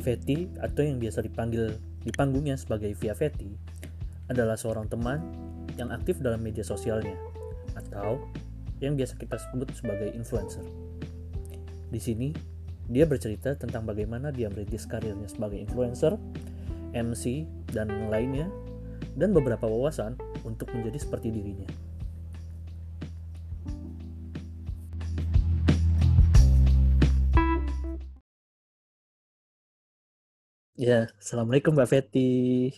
Fetty atau yang biasa dipanggil di panggungnya sebagai Via Fetty adalah seorang teman yang aktif dalam media sosialnya atau yang biasa kita sebut sebagai influencer. Di sini, dia bercerita tentang bagaimana dia merintis karirnya sebagai influencer, MC, dan lainnya, dan beberapa wawasan untuk menjadi seperti dirinya. Ya, Assalamualaikum Mbak Fetty.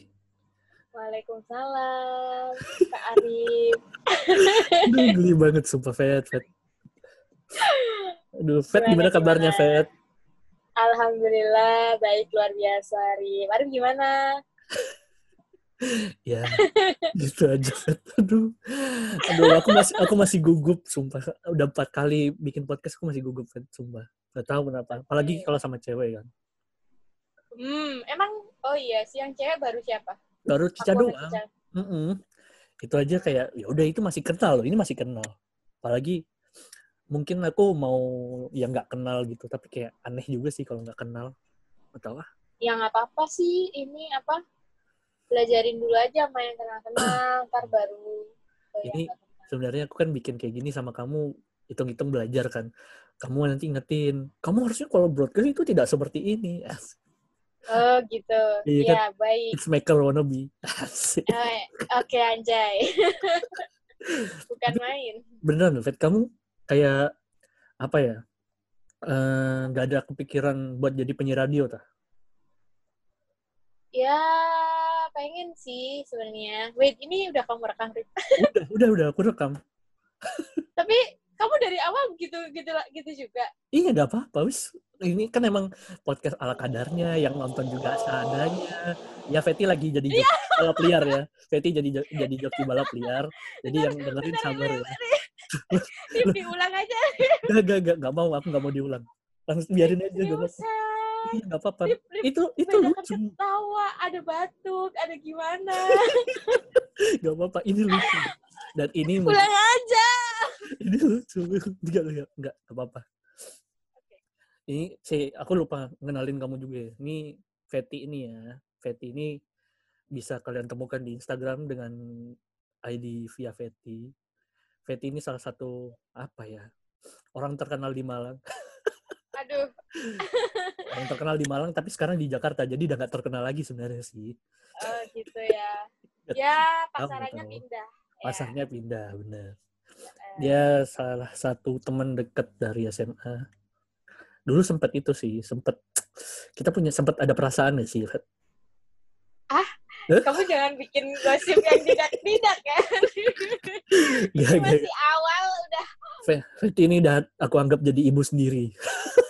Waalaikumsalam, Kak Arif. Aduh, geli banget sumpah Fet, Fet. Aduh, Fet gimana, Gimana, kabarnya? Fet? Alhamdulillah, baik luar biasa, Arif. Arif gimana? Ya, gitu aja Fet. Aduh, aduh aku masih aku masih gugup sumpah. Udah empat kali bikin podcast aku masih gugup Fet, sumpah. Gak tahu kenapa. Apalagi kalau sama cewek kan. Hmm, emang, oh iya, si yang cewek baru siapa? Baru Cica Aku doang. Cica. Mm-mm. Itu aja kayak ya udah itu masih kenal loh. Ini masih kenal. Apalagi mungkin aku mau yang nggak kenal gitu, tapi kayak aneh juga sih kalau nggak kenal. Atau ah, Ya nggak apa-apa sih, ini apa, belajarin dulu aja sama yang kenal-kenal, ntar baru yang Ini sebenarnya aku kan bikin kayak gini sama kamu hitung-hitung belajar kan. Kamu nanti ingetin, kamu harusnya kalau broadcast itu tidak seperti ini. Oh gitu, Iya ya baik. It's maker wannabe. Asik. Eh, Oke, anjay. Bukan main. Beneran, Fet, kamu kayak apa ya? eh, nggak ada kepikiran buat jadi penyiar radio tah? Ya, pengen sih sebenarnya. Wait, ini udah kamu rekam? Udah, udah, udah aku rekam. Tapi kamu dari awal gitu gitu gitu juga. Iya, nggak apa-apa, wis. Ini kan emang podcast ala kadarnya, yang nonton juga seadanya. Ya, Fetty lagi jadi Iya. joki balap liar ya. Fetty jadi jadi joki balap liar. Jadi yang dengerin sabar ya. diulang aja. Gak, gak, gak, gak mau. Aku gak mau diulang. Langsung biarin aja, Gak gak apa-apa. usah. Iya, gak apa-apa. Itu, itu lucu. ketawa, ada batuk, ada gimana. Gak apa-apa, ini lucu. Dan ini Ulang aja. ini lucu. Enggak, enggak, enggak, gak apa-apa. Ini, si, aku lupa ngenalin kamu juga ya. Ini Fetty ini ya. Fetty ini bisa kalian temukan di Instagram dengan ID via Fetty. Fetty ini salah satu, apa ya, orang terkenal di Malang. Aduh, Orang terkenal di Malang, tapi sekarang di Jakarta. Jadi udah gak terkenal lagi sebenarnya sih. oh, gitu ya. Ya, pasarannya pindah. Ya. Pasarnya pindah, bener. Eh, Dia salah satu teman deket dari SMA. Dulu sempet itu sih, sempet kita punya sempet ada perasaan gak sih? Fet? Kamu jangan bikin gosip yang tidak-tidak ya. Gak, Ini gak. masih awal udah. Fe- Fet ini udah aku anggap jadi ibu sendiri.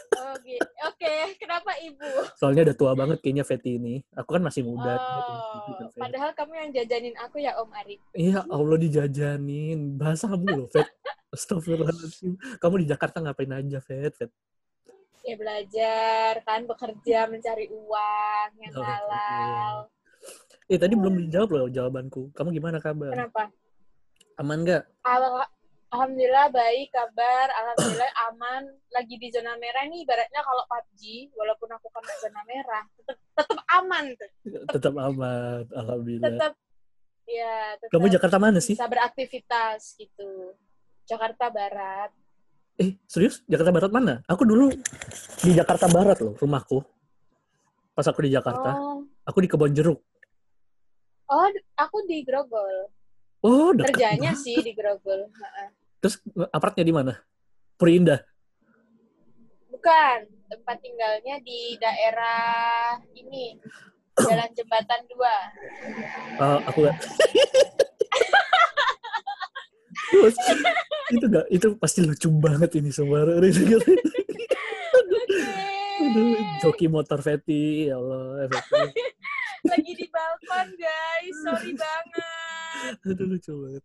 Gitu. Oke, kenapa ibu? Soalnya udah tua banget kayaknya Fetty ini. Aku kan masih muda. Oh, padahal kamu yang jajanin aku ya Om Arif. Iya, Allah dijajanin. Bahasamu loh, Fet. Astagfirullahaladzim. Kamu di Jakarta ngapain aja, Fet? Fet? Ya belajar kan, bekerja, mencari uang yang Oh, halal. Eh, tadi belum dijawab loh jawabanku. Kamu gimana kabar? Kenapa? Aman nggak? Al- Alhamdulillah baik kabar, alhamdulillah aman. Lagi di zona merah nih, ibaratnya kalau PUBG, walaupun aku kena zona merah, tetap tetap aman tuh. Tetap aman. Alhamdulillah. Tetap ya, tetap Kamu Jakarta mana sih? bisa beraktivitas gitu. Jakarta Barat. Eh, serius? Jakarta Barat mana? Aku dulu di Jakarta Barat loh, rumahku. Pas aku di Jakarta, Oh, aku di Kebon Jeruk. oh aku di Grogol. Oh, Kerjanya banget. sih di Grogol. Terus apartnya di mana? Puri Indah. Bukan, tempat tinggalnya di daerah ini, Jalan Jembatan 2. Ah, aku nggak. Terus, itu gak, itu pasti lucu banget ini semua. Aduh, joki motor Fetty, ya Allah. Fetty. Lagi di balkon, guys. Sorry banget. Aduh, lucu banget.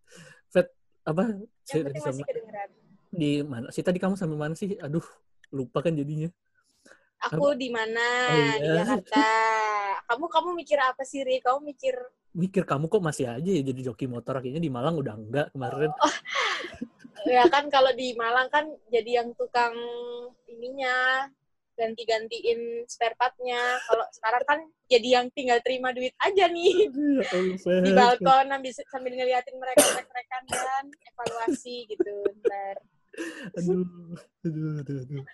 Fet, apa? Yang Si- penting sama- masih kedengeran. di mana sih tadi kamu sampai mana sih? Aduh, lupa kan jadinya. Aku di mana? Oh, iya. Di Jakarta. Kamu kamu mikir apa sih, Ri? Kamu mikir Mikir kamu kok masih aja ya jadi joki motor akhirnya di Malang udah enggak kemarin. ya kan kalau di Malang kan jadi yang tukang ininya ganti-gantiin spare partnya. Kalau sekarang kan jadi yang tinggal terima duit aja nih Ya di balkon sambil, sambil ngeliatin mereka mereka kan evaluasi gitu ntar. Aduh, aduh, aduh, aduh.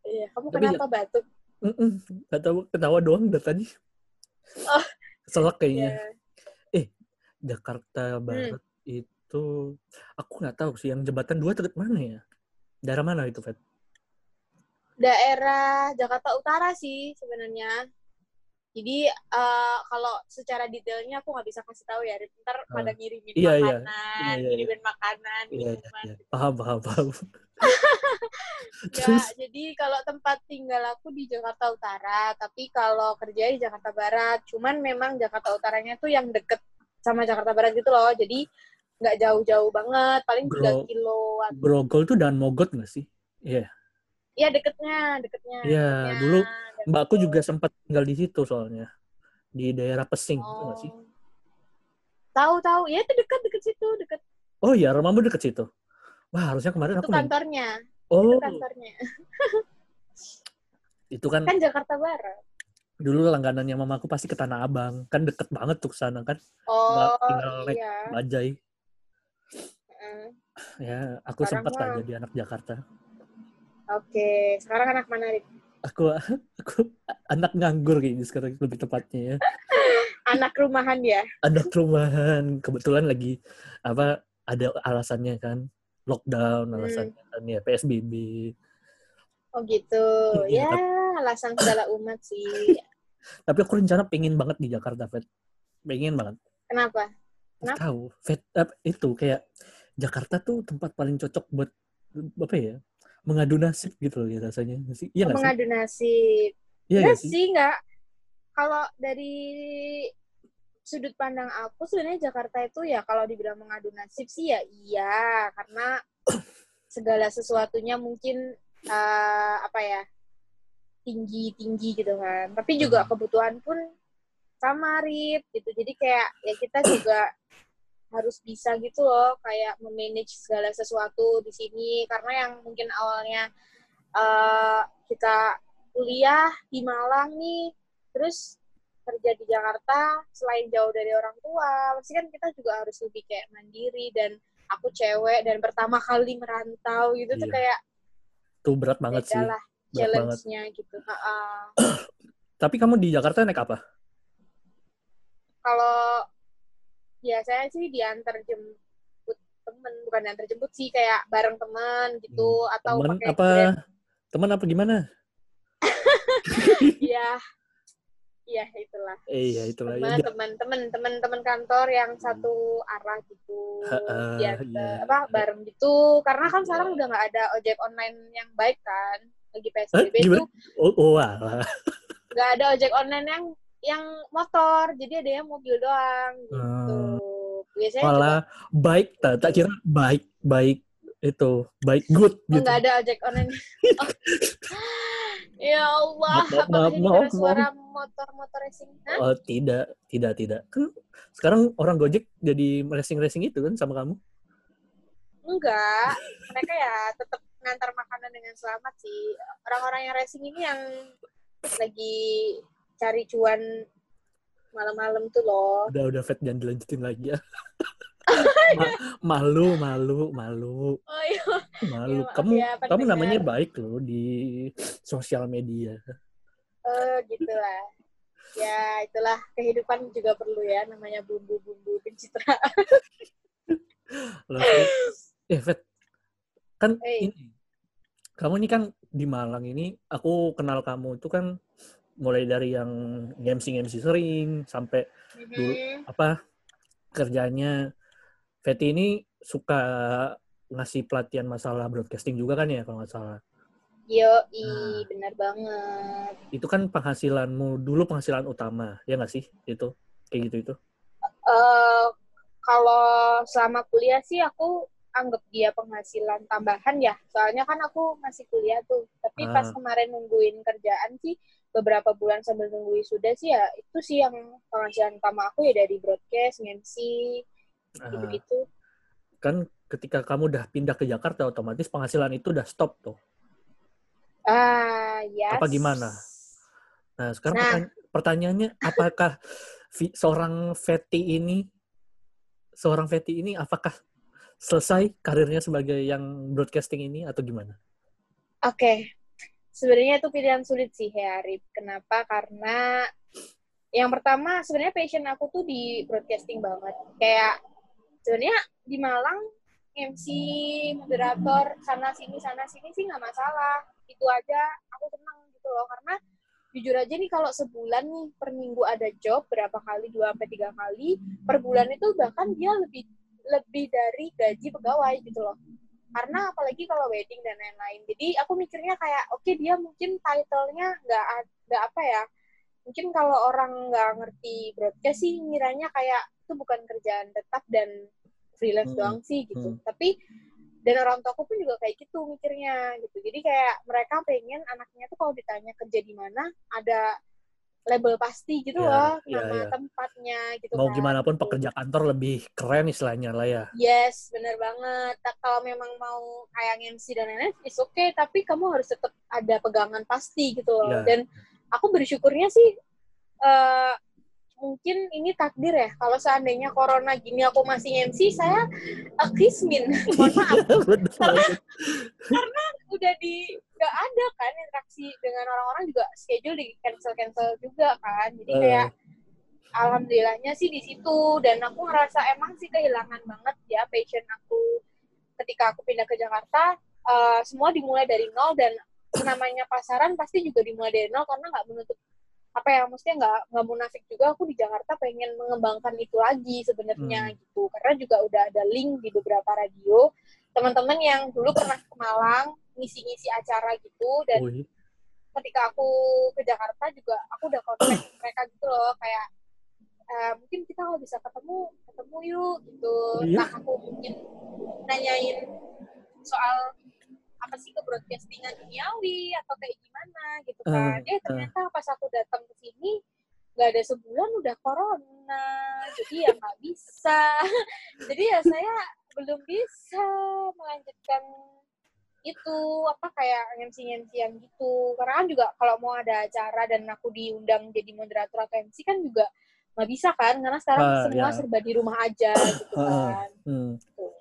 Iya, kamu Tapi kenapa batuk? Mm-mm, Gak tahu ketawa doang dari tadi. Oh. Keselak kayaknya. Ya. Jakarta Hmm. Barat itu aku nggak tahu sih yang jembatan dua deket mana ya? Daerah mana itu, Fet? Daerah Jakarta Utara sih sebenarnya. Jadi eh, kalau secara detailnya aku nggak bisa kasih tahu ya. Ntar Ah. pada ngirimin Iya, iya. makanan, Iya, iya, iya. ngirimin makanan, Iya, iya, iya. Paham, paham, paham. Ya, jadi kalau tempat tinggal aku di Jakarta Utara, tapi kalau kerja di Jakarta Barat. Cuman memang Jakarta Utaranya tuh yang deket sama Jakarta Barat gitu loh. Jadi nggak jauh-jauh banget, paling tiga Bro. kiloan. Grogol tuh dan Mogot nggak sih? Iya. Iya deketnya, deketnya. Iya, deketnya. dulu Dan Mbakku juga sempat tinggal di situ soalnya. Di daerah Pesing, nggak sih? Oh. Tahu tahu, ya itu dekat dekat situ, dekat Oh iya, rumahmu deket situ. Wah, harusnya kemarin itu aku kantornya, Oh, itu kantornya. itu kan Kan Jakarta Barat. dulu langganannya mamaku pasti ke Tanah Abang. Kan deket banget tuh sana kan. Oh, tinggal naik iya. Bajai. Heeh. Ya, aku Sekarang sempat mah- jadi anak Jakarta. Oke, sekarang anak mana, Rik? Aku aku anak nganggur kayaknya sekarang lebih tepatnya ya. Anak rumahan ya? Anak rumahan. Kebetulan lagi apa ada alasannya kan lockdown Hmm. alasannya kan ya PSBB. Oh gitu. Iya, Ya, alasan segala umat sih. Tapi aku rencana pengen banget di Jakarta, Fet. Pengen banget. Kenapa? Kenapa? tahu. Fet, itu kayak Jakarta tuh tempat paling cocok buat apa ya? Mengadu nasib gitu loh ya rasanya. Nggak? Iya nggak sih? Mengadu nasib. Iya nggak sih? enggak. Kalau dari sudut pandang aku sebenarnya Jakarta itu ya kalau dibilang mengadu nasib sih ya iya karena segala sesuatunya mungkin eh, apa ya tinggi tinggi gitu kan tapi juga Hmm. kebutuhan pun sama Rip gitu jadi kayak ya kita juga harus bisa gitu loh kayak memanage segala sesuatu di sini karena yang mungkin awalnya eh, kita kuliah di Malang nih terus kerja di Jakarta selain jauh dari orang tua pasti kan kita juga harus lebih kayak mandiri dan aku cewek dan pertama kali merantau gitu tuh Iya. kayak Tuh berat banget sih. lah challenge-nya gitu Ha-ha. Tapi kamu di Jakarta naik apa? kalau biasanya sih diantar jemput temen bukan diantar jemput sih kayak bareng temen gitu atau Teman pakai Hmm. apa? Grab. Teman apa gimana? Iya. Iya, itulah. Eh, iya itulah ya. Teman, teman, teman, teman, teman kantor yang satu arah gitu. Iya. apa bareng gitu. Karena kan sekarang udah nggak ada ojek online yang baik kan. Lagi PSBB Hah, gimana? tuh Oh, oh nggak ada ojek online yang yang motor. Jadi ada yang mobil doang gitu. Hmm. Biasanya juga Malah baik, tak, tak kira baik, baik itu, baik good Oh, gitu. nggak ada ojek online. Oh. ya Allah, Maaf, apakah maaf, suara motor-motor racing? Hah? Oh, tidak, tidak, tidak. Kan sekarang orang Gojek jadi racing-racing itu kan sama kamu. Enggak, mereka ya tetap ngantar makanan dengan selamat sih. Orang-orang yang racing ini yang lagi cari cuan malam-malam tuh loh. Udah, udah Fet, jangan dilanjutin lagi ya. Ma- malu, malu, malu, Oh iya, malu. maaf kamu, ya, kamu namanya baik loh di sosial media. oh gitulah. Ya itulah kehidupan juga perlu ya namanya bumbu-bumbu pencitraan. Loh, eh, kan Eh. ini, kamu ini kan di Malang ini, aku kenal kamu itu kan mulai dari yang MC-MC sering sampai Dulu. Mhm. apa kerjanya Feti ini suka ngasih pelatihan masalah broadcasting juga kan ya kalau nggak salah. Yo, Nah. benar banget. Itu kan penghasilanmu dulu penghasilan utama, ya nggak sih? Itu kayak gitu itu. eh kalau selama kuliah sih aku anggap dia penghasilan tambahan ya. Soalnya kan aku masih kuliah tuh. Tapi Ah. pas kemarin nungguin kerjaan sih beberapa bulan sambil nunggu sudah sih ya itu sih yang penghasilan utama aku ya dari broadcast, MC, Ah, gitu-gitu. kan ketika kamu udah pindah ke Jakarta otomatis penghasilan itu udah stop tuh. Ah, yes. Apa gimana? Nah, sekarang Nah. pertanya- pertanyaannya, apakah seorang Fetty ini, seorang Fetty ini, apakah selesai karirnya sebagai yang broadcasting ini atau gimana? Oke. Sebenarnya itu pilihan sulit sih ya, Arif. Kenapa? Karena yang pertama sebenarnya passion aku tuh di broadcasting banget. Kayak sebenarnya di Malang MC, moderator, sana sini sana sini sih nggak masalah. Itu aja aku senang gitu loh karena jujur aja nih kalau sebulan nih per minggu ada job berapa kali dua sampai tiga kali per bulan itu bahkan dia lebih lebih dari gaji pegawai gitu loh. Karena apalagi kalau wedding dan lain-lain. Jadi aku mikirnya kayak oke dia mungkin title-nya nggak nggak apa ya. Mungkin kalau orang nggak ngerti broadcast sih ngiranya kayak itu bukan kerjaan tetap dan freelance Hmm, doang sih gitu. hmm. tapi dan orang tuaku pun juga kayak gitu mikirnya gitu. Jadi kayak mereka pengen anaknya tuh kalau ditanya kerja di mana ada label pasti gitu Ya, loh ya, nama ya. tempatnya gitu Mau kan. gimana pun pekerja kantor lebih keren istilahnya lah ya. Yes, bener banget. Kalau memang mau kayak MC dan lain-lain, it's okay. Tapi kamu harus tetap ada pegangan pasti gitu loh. Ya. Dan aku bersyukurnya sih, eh mungkin ini takdir ya. Kalau seandainya corona gini aku masih MC, saya uh. Mohon maaf. Bener banget. Udah di nggak ada kan interaksi dengan orang-orang juga schedule di cancel cancel juga kan. Jadi Eh. kayak alhamdulillahnya sih di situ dan aku ngerasa emang sih kehilangan banget ya passion aku ketika aku pindah ke Jakarta eh, semua dimulai dari nol dan namanya pasaran pasti juga dimulai dari nol karena nggak menutup apa ya maksudnya nggak nggak munafik juga aku di Jakarta pengen mengembangkan itu lagi sebenarnya Hmm. gitu karena juga udah ada link di beberapa radio teman-teman yang dulu pernah ke Malang ngisi-ngisi acara gitu dan Wih, ketika aku ke Jakarta juga aku udah kontak mereka gitu loh kayak eh, mungkin kita kalau bisa ketemu ketemu yuk gitu iya? nah aku mungkin nanyain soal apa sih ke broadcastingan duniawi atau kayak gimana gitu kan eh ternyata pas aku datang ke sini nggak ada sebulan udah corona jadi ya nggak bisa jadi ya saya belum bisa melanjutkan itu apa kayak MC MC yang gitu karena kan juga kalau mau ada acara dan aku diundang jadi moderator atau MC kan juga nggak bisa kan karena sekarang Ah, semua ya. serba di rumah aja gitu kan hmm. Tuh.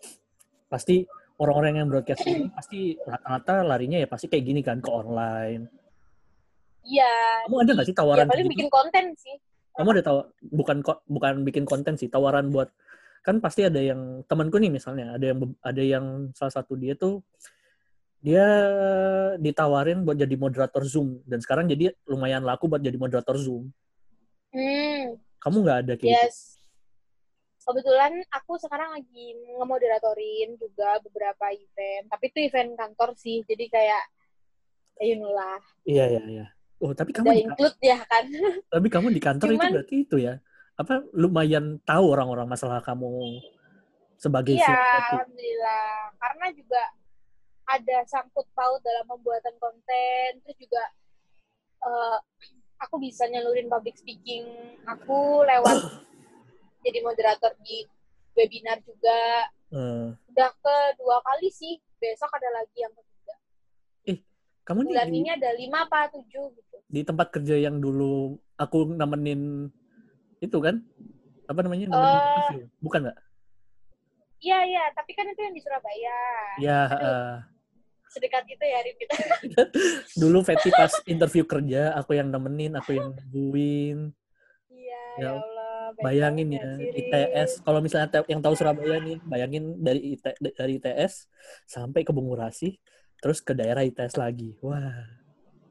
Pasti orang-orang yang broadcast ini pasti rata-rata larinya ya pasti kayak gini kan ke online. iya Kamu ada nggak sih ya tawaran paling kayak gitu? bikin konten sih Kamu ada tahu bukan bukan bikin konten sih, tawaran buat kan pasti ada yang temanku nih misalnya, ada yang ada yang salah satu dia tuh dia ditawarin buat jadi moderator Zoom dan sekarang jadi lumayan laku buat jadi moderator Zoom. hmm Kamu nggak ada kayak gitu? Kebetulan aku sekarang lagi ngemoderatorin juga beberapa event tapi itu event kantor sih jadi kayak ya you know lah Iya iya iya. Oh tapi kamu udah di, include ya kan tapi kamu di kantor itu Cuman- berarti itu ya apa lumayan tahu orang-orang masalah kamu sebagai Iya, alhamdulillah. Karena juga ada sangkut paut dalam pembuatan konten, terus juga eh, aku bisa nyalurin public speaking aku lewat jadi moderator di webinar juga. Eh, Udah kedua kali sih, besok ada lagi yang ketiga. kamu nih Bulan di, ini ada lima apa tujuh gitu. di tempat kerja yang dulu aku nemenin itu kan apa namanya nemenin Eh. interview bukan nggak Iya, iya, tapi kan itu yang di Surabaya. ya Aduh. eh, Sedekat itu ya, Rip, kita. dulu Fetty pas interview kerja aku yang nemenin aku yang nungguin Iya, Ya, ya Allah. Bayangin ya. ITS kalau misalnya yang tahu Surabaya nih bayangin dari IT, dari ITS sampai ke Bungurasi terus ke daerah ITS lagi wah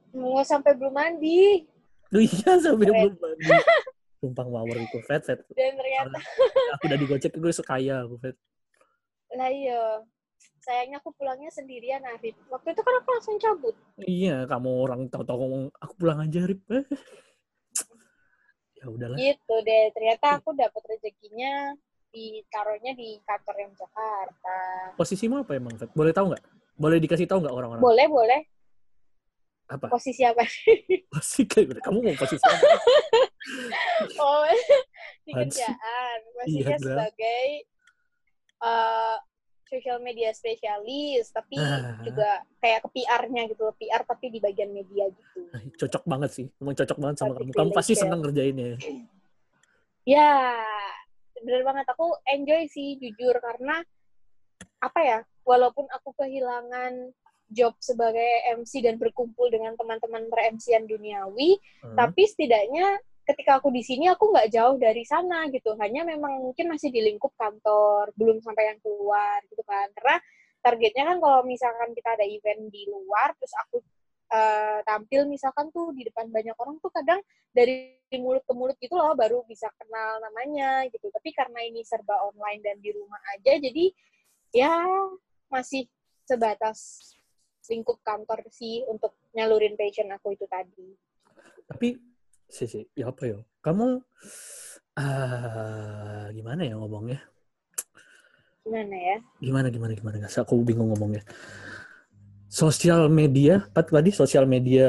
Mau sampai belum mandi. Duh, iya sampai Keren. belum mandi sumpah ngawur itu Fet Fet Dan ternyata aku udah digocek gue sekaya aku Fet Lah iya. Sayangnya aku pulangnya sendirian, Arif. Waktu itu kan aku langsung cabut. iya kamu orang tahu-tahu ngomong aku pulang aja Eh. ya udahlah Gitu deh. Ternyata aku dapat rezekinya ditaruhnya di kantor yang Jakarta. posisimu apa emang boleh tahu nggak boleh dikasih tahu nggak orang-orang Boleh, boleh. apa Posisi apa? posisi kayak kamu mau posisi apa? oh, di kerjaan. Iya, Posisinya sebagai eh social media spesialis, tapi Ah. juga kayak ke PR-nya gitu, PR tapi di bagian media gitu. Cocok banget sih. Emang cocok banget sama kamu. Kamu pasti seneng ngerjainnya. Ya, bener banget aku enjoy sih jujur karena apa ya, walaupun aku kehilangan job sebagai MC dan berkumpul dengan teman-teman per-MC-an duniawi, Hmm. tapi setidaknya ketika aku di sini aku nggak jauh dari sana gitu. Hanya memang mungkin masih di lingkup kantor belum sampai yang keluar gitu kan. Karena targetnya kan kalau misalkan kita ada event di luar terus aku eh, tampil misalkan tuh di depan banyak orang tuh kadang dari mulut ke mulut gitu loh baru bisa kenal namanya gitu. Tapi karena ini serba online dan di rumah aja jadi ya masih sebatas lingkup kantor sih untuk nyalurin passion aku itu tadi. Tapi sih sih, ya apa ya? Kamu ah gimana ya ngomongnya? gimana ya Gimana gimana gimana? Nggak, aku bingung ngomongnya. Sosial media, apa tuh tadi? Sosial media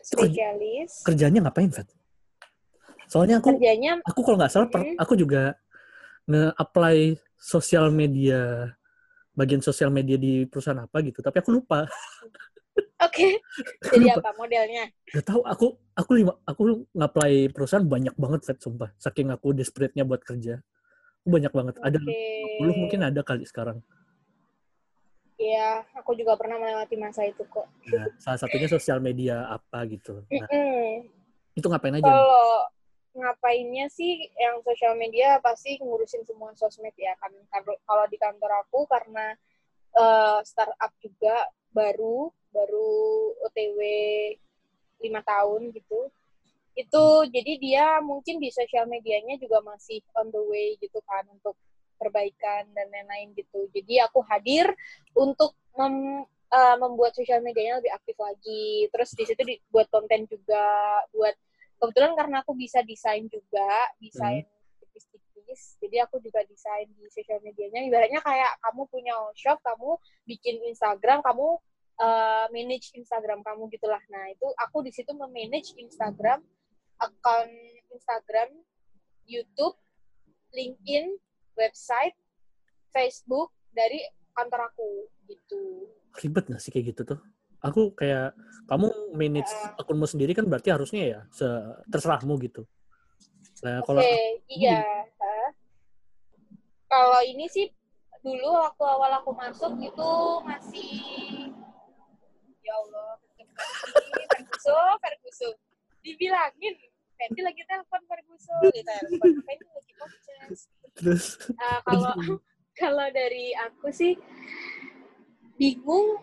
kerja- spesialis kerjanya ngapain, Fat? Soalnya aku kerjanya aku kalau nggak salah Hmm. aku juga nge-apply sosial media bagian sosial media di perusahaan apa gitu, tapi aku lupa. oke Aku jadi apa modelnya Gak tahu aku aku lima aku nge-apply perusahaan banyak banget Fat, sumpah. Saking aku desperate-nya buat kerja. Aku banyak banget. Ada oke 10 mungkin ada kali sekarang. Iya, aku juga pernah melewati masa itu kok. Nah, salah satunya sosial media apa gitu. Nah, Mm-mm. itu ngapain aja? Kalau ngapainnya sih yang sosial media pasti ngurusin semua sosmed ya kan. Kalau di kantor aku karena eh, startup juga baru baru OTW lima tahun gitu. Itu jadi dia mungkin di sosial medianya juga masih on the way gitu kan untuk perbaikan dan lain-lain gitu. Jadi aku hadir untuk mem- eh, membuat sosial medianya lebih aktif lagi. Terus di situ dibuat konten juga, buat kebetulan karena aku bisa desain juga, desain tipis-tipis. Jadi aku juga desain di sosial medianya. Ibaratnya kayak kamu punya shop, kamu bikin Instagram, kamu uh, manage Instagram kamu gitulah. Nah itu aku di situ memanage Instagram, account Instagram, YouTube, LinkedIn, website, Facebook dari kantor aku gitu. Ribet nggak sih kayak gitu tuh? Aku kayak kamu manage Uh. akunmu sendiri kan berarti harusnya ya se terserahmu gitu. Nah, Oke, kalau iya. Kalau ini sih dulu waktu awal aku masuk itu masih ya Allah, Ferguso, Ferguso. Dibilangin, Fendi lagi telepon Ferguso, gitu telepon. Fendi lagi podcast. terus Eh, kalau kalau dari aku sih bingung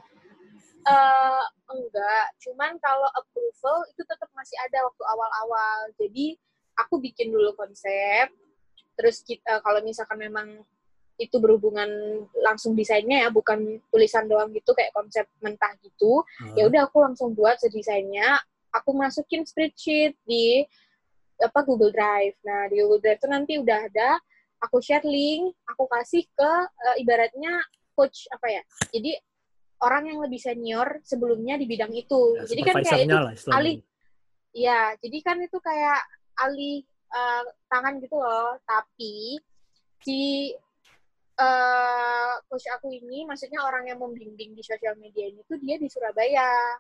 eh enggak cuman kalau approval itu tetap masih ada waktu awal-awal jadi aku bikin dulu konsep terus kita kalau misalkan memang itu berhubungan langsung desainnya ya bukan tulisan doang gitu kayak konsep mentah gitu. Ya udah aku langsung buat sedesainnya. Aku masukin spreadsheet di apa Google Drive. Nah di Google Drive itu nanti udah ada aku share link aku kasih ke eh, ibaratnya coach apa ya. Jadi orang yang lebih senior sebelumnya di bidang itu. Ya, jadi kan kayak itu lah alih- ya jadi kan itu kayak alih eh, tangan gitu loh. Tapi si eh coach aku ini maksudnya orang yang membimbing di sosial media ini tuh dia di Surabaya.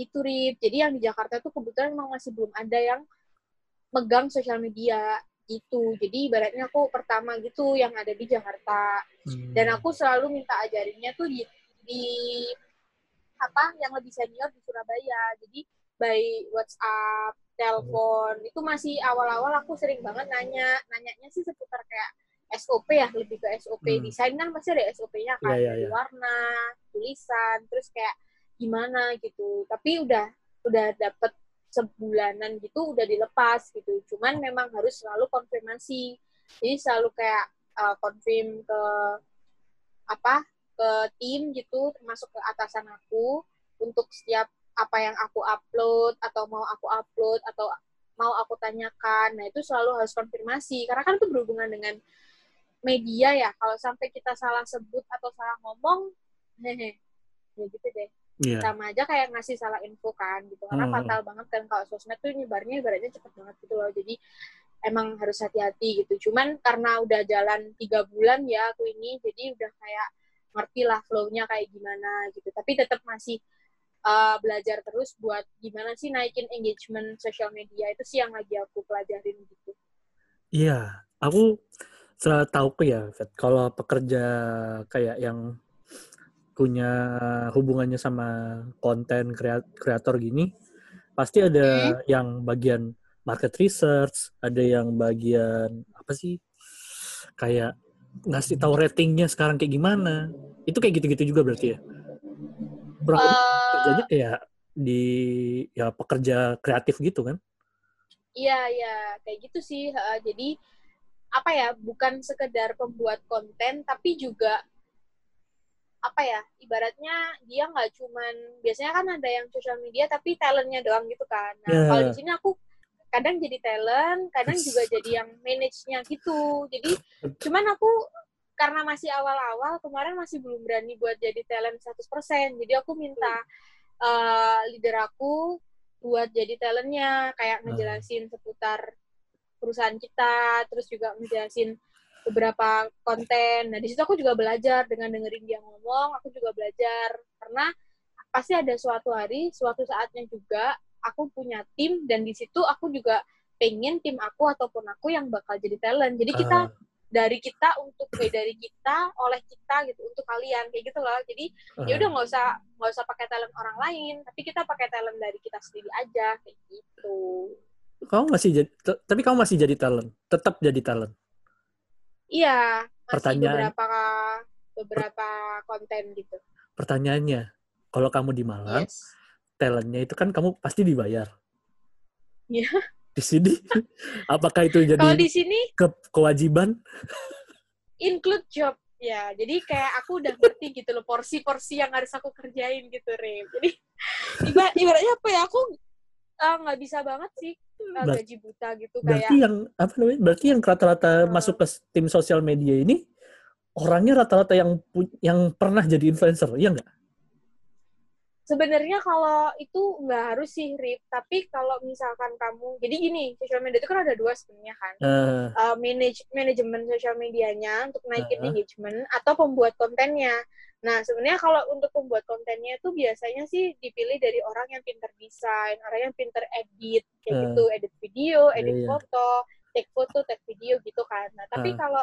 Itu Rip. Jadi yang di Jakarta tuh kebetulan memang masih belum ada yang megang sosial media gitu. Jadi ibaratnya aku pertama gitu yang ada di Jakarta. Hmm. dan aku selalu minta ajarinnya tuh di di apa yang lebih senior di Surabaya. Jadi by WhatsApp telepon itu masih awal-awal aku sering banget nanya. Nanyanya sih seputar kayak SOP ya lebih ke SOP Hmm. desain kan pasti ada SOP-nya kan iya, dari iya. warna tulisan terus kayak gimana gitu. Tapi udah udah dapet sebulanan gitu udah dilepas gitu. Cuman memang harus selalu konfirmasi. Jadi selalu kayak uh, confirm ke apa ke tim gitu termasuk ke atasan aku untuk setiap apa yang aku upload atau mau aku upload atau mau aku tanyakan. Nah itu selalu harus konfirmasi. Karena kan itu berhubungan dengan media ya kalau sampai kita salah sebut atau salah ngomong hehe ya gitu deh. Iya. sama aja kayak ngasih salah info kan gitu. Karena Hmm. fatal banget kan kalau sosmed tuh nyebarnya ibaratnya cepet banget gitu loh. Jadi emang harus hati-hati gitu. Cuman karena udah jalan tiga bulan ya aku ini jadi udah kayak ngerti lah flow-nya kayak gimana gitu. Tapi tetap masih uh, belajar terus buat gimana sih naikin engagement sosial media itu sih yang lagi aku pelajarin gitu. Iya aku tahu ya Fet, kalau pekerja kayak yang punya hubungannya sama konten kreator gini pasti ada hmm. yang bagian market research, ada yang bagian apa sih kayak ngasih tahu ratingnya sekarang kayak gimana. Itu kayak gitu-gitu juga berarti ya. Berarti uh, kerjanya kayak di ya pekerja kreatif gitu kan? Iya, iya, kayak gitu sih. Uh, jadi apa ya, bukan sekedar pembuat konten tapi juga apa ya ibaratnya dia nggak cuman biasanya kan ada yang sosial media tapi talentnya doang gitu kan. Nah yeah. kalau di sini aku kadang jadi talent kadang juga jadi yang manage-nya gitu. Jadi cuman aku karena masih awal-awal kemarin masih belum berani buat jadi talent 100% jadi aku minta uh, leader aku buat jadi talentnya kayak ngejelasin seputar perusahaan kita terus juga ngejelasin beberapa konten. Nah, di situ aku juga belajar dengan dengerin dia ngomong, aku juga belajar karena pasti ada suatu hari, suatu saatnya juga aku punya tim dan di situ aku juga pengen tim aku ataupun aku yang bakal jadi talent. Jadi kita uh. dari kita untuk eh, dari kita oleh kita gitu untuk kalian kayak gitu loh. Jadi uh. ya udah nggak usah nggak usah pakai talent orang lain, tapi kita pakai talent dari kita sendiri aja kayak gitu. Kamu masih jadi tapi kamu masih jadi talent, tetap jadi talent. Iya, masih Pertanyaan, beberapa beberapa konten gitu. Pertanyaannya, kalau kamu di Malang, yes. talentnya itu kan kamu pasti dibayar. Iya. Di sini, apakah itu jadi kalau di sini ke kewajiban? Include job ya jadi kayak aku udah ngerti gitu loh porsi-porsi yang harus aku kerjain gitu Rem jadi ibaratnya apa ya aku eh, nggak uh, bisa banget sih uh, gaji buta gitu berarti kayak yang apa namanya berarti yang rata-rata uh, masuk ke tim sosial media ini orangnya rata-rata yang yang pernah jadi influencer iya nggak sebenarnya kalau itu nggak harus sih Rip. Tapi kalau misalkan kamu jadi gini sosial media itu kan ada dua sebenarnya kan. Uh, uh, manage manajemen sosial medianya untuk naikin uh, engagement atau pembuat kontennya. Nah, sebenarnya kalau untuk pembuat kontennya itu biasanya sih dipilih dari orang yang pinter desain, orang yang pinter edit, kayak uh, gitu, edit video, iya, edit iya, foto, take foto, take video gitu kan. Nah, tapi uh. kalau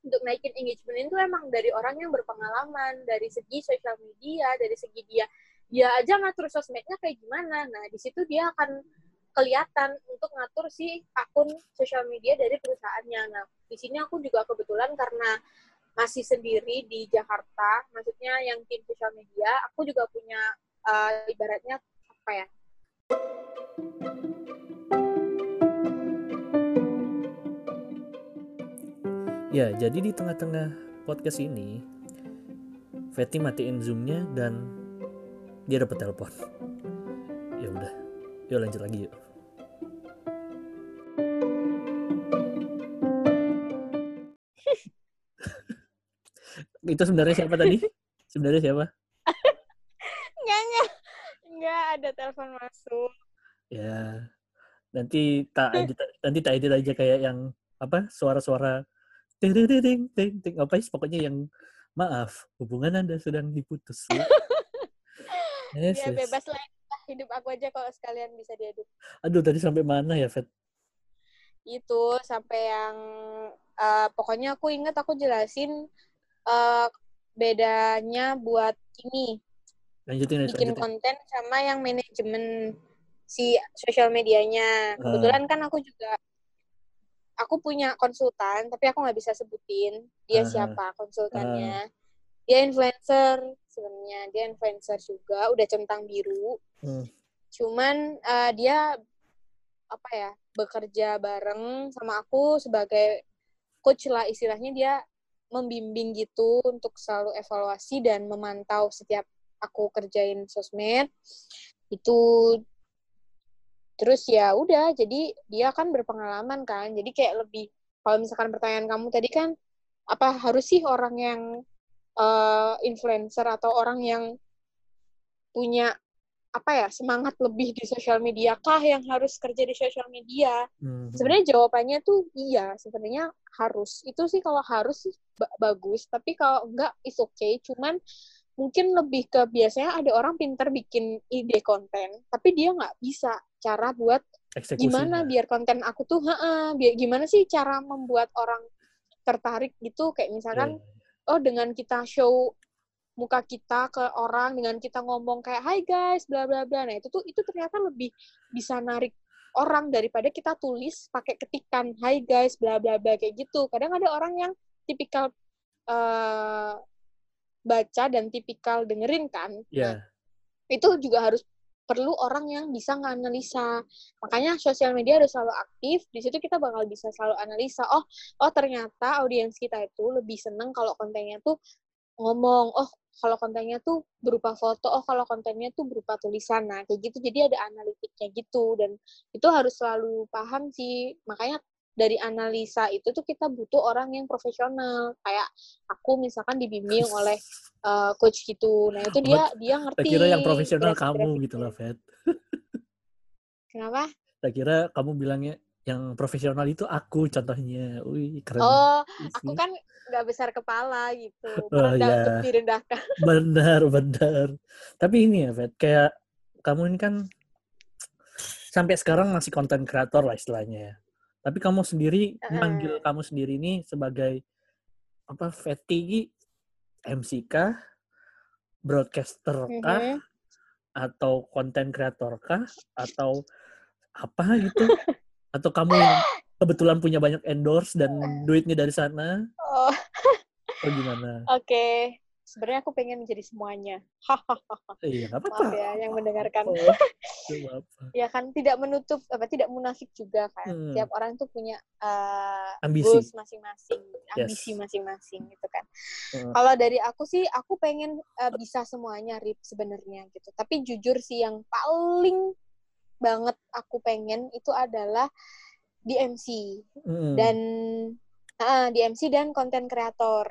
untuk naikin engagement itu emang dari orang yang berpengalaman, dari segi sosial media, dari segi dia dia aja ngatur sosmednya kayak gimana. Nah, di situ dia akan kelihatan untuk ngatur si akun sosial media dari perusahaannya. Nah, di sini aku juga kebetulan karena masih sendiri di Jakarta, maksudnya yang tim sosial media, aku juga punya uh, ibaratnya apa ya? Ya, jadi di tengah-tengah podcast ini, Fetty matiin zoomnya dan dia dapat telepon. Ya udah, yuk lanjut lagi yuk. itu sebenarnya siapa tadi? sebenarnya siapa? Enggak. Enggak ada telepon masuk. Ya. Nanti tak edit, nanti tak edit aja kayak yang apa? Suara-suara ting ting ting ting ting apa sih pokoknya yang maaf, hubungan Anda sedang diputus. yes, ya, yes. bebas lah hidup aku aja kalau sekalian bisa diedit. Aduh, tadi sampai mana ya, Fet? Itu sampai yang uh, pokoknya aku ingat aku jelasin uh, bedanya buat ini lanjutin, bikin lanjutin. konten sama yang manajemen si sosial medianya. Uh. Kebetulan kan aku juga aku punya konsultan, tapi aku nggak bisa sebutin dia uh. siapa konsultannya. Uh. Dia influencer sebenarnya, dia influencer juga, udah centang biru. Uh. Cuman uh, dia apa ya bekerja bareng sama aku sebagai coach lah istilahnya dia membimbing gitu untuk selalu evaluasi dan memantau setiap aku kerjain sosmed itu terus ya udah jadi dia kan berpengalaman kan jadi kayak lebih kalau misalkan pertanyaan kamu tadi kan apa harus sih orang yang uh, influencer atau orang yang punya apa ya semangat lebih di sosial media kah yang harus kerja di sosial media Hmm. sebenarnya jawabannya tuh iya sebenarnya harus itu sih kalau harus sih ba- bagus tapi kalau enggak is okay cuman mungkin lebih ke biasanya ada orang pinter bikin ide konten tapi dia nggak bisa cara buat Eksekusinya. gimana biar konten aku tuh heeh, biar gimana sih cara membuat orang tertarik gitu kayak Iya, misalkan iya. Oh dengan kita show muka kita ke orang dengan kita ngomong kayak hai guys bla bla bla. Nah itu tuh itu ternyata lebih bisa narik orang daripada kita tulis pakai ketikan hai guys bla bla bla kayak gitu. Kadang ada orang yang tipikal eh, baca dan tipikal dengerin kan. Iya. Nah, itu juga harus perlu orang yang bisa nganalisa. Makanya sosial media harus selalu aktif. Di situ kita bakal bisa selalu analisa. Oh, oh ternyata audiens kita itu lebih seneng kalau kontennya tuh ngomong. Oh, kalau kontennya tuh berupa foto. Oh, kalau kontennya tuh berupa tulisan. Nah, kayak gitu. Jadi ada analitiknya gitu. Dan itu harus selalu paham sih. Makanya dari analisa itu tuh kita butuh orang yang profesional. Kayak aku misalkan dibimbing oleh uh, coach gitu. Nah, itu dia dia Tak ngerti. kira yang profesional grafik-grafiknya. kamu gitu loh, Fet. Kenapa? Tak kira kamu bilangnya yang profesional itu aku contohnya. Wih, keren. Oh, aku kan nggak besar kepala gitu. Oh, Merendah iya. untuk direndahkan. Benar, benar. Tapi ini ya, Fet, kayak kamu ini kan sampai sekarang masih konten kreator lah istilahnya ya. Tapi kamu sendiri Heeh. manggil kamu sendiri ini sebagai apa Fetty MC kah? Broadcaster kah? Mhm. Atau konten kreator kah? Atau apa gitu? Atau kamu kebetulan punya banyak endorse dan duitnya dari sana? Oh, Atau gimana? oke. Sebenarnya aku pengen menjadi semuanya. Hahaha. Iya, apa-apa. Maaf ya yang mendengarkan. Oh. Ya kan tidak menutup apa tidak munafik juga kan. Hmm. Tiap orang tuh punya uh, Ambisi. goals masing-masing, Yes. ambisi masing-masing gitu kan. Heeh. Kalau dari aku sih, aku pengen uh, bisa semuanya, Rip, sebenarnya gitu. Tapi jujur sih, yang paling banget aku pengen itu adalah di MC Mm. dan ah, di MC dan konten kreator.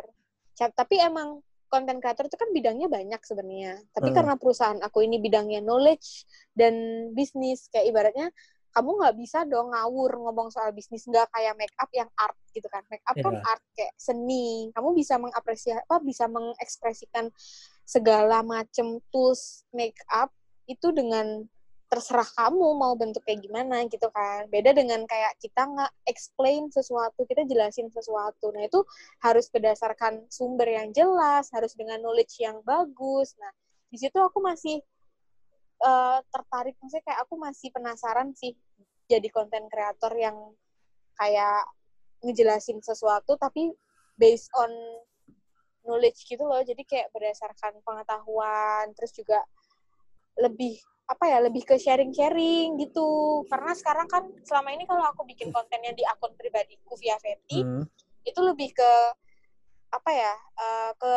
Tapi emang konten kreator itu kan bidangnya banyak sebenarnya. Tapi Hmm. karena perusahaan aku ini bidangnya knowledge dan bisnis, kayak ibaratnya kamu nggak bisa dong ngawur ngomong soal bisnis nggak kayak make up yang art gitu kan. Make up kan Iya. art kayak seni. Kamu bisa mengapresiasi apa bisa mengekspresikan segala macam tools make up itu dengan terserah kamu mau bentuk kayak gimana gitu kan. Beda dengan kayak kita nggak explain sesuatu, kita jelasin sesuatu. Nah, itu harus berdasarkan sumber yang jelas, harus dengan knowledge yang bagus. Nah, di situ aku masih eh, tertarik, maksudnya kayak aku masih penasaran sih jadi konten kreator yang kayak ngejelasin sesuatu tapi based on knowledge gitu loh. Jadi kayak berdasarkan pengetahuan, terus juga lebih apa ya lebih ke sharing-sharing gitu. Karena sekarang kan selama ini kalau aku bikin kontennya di akun pribadiku via Feti Hmm. itu lebih ke apa ya eh, ke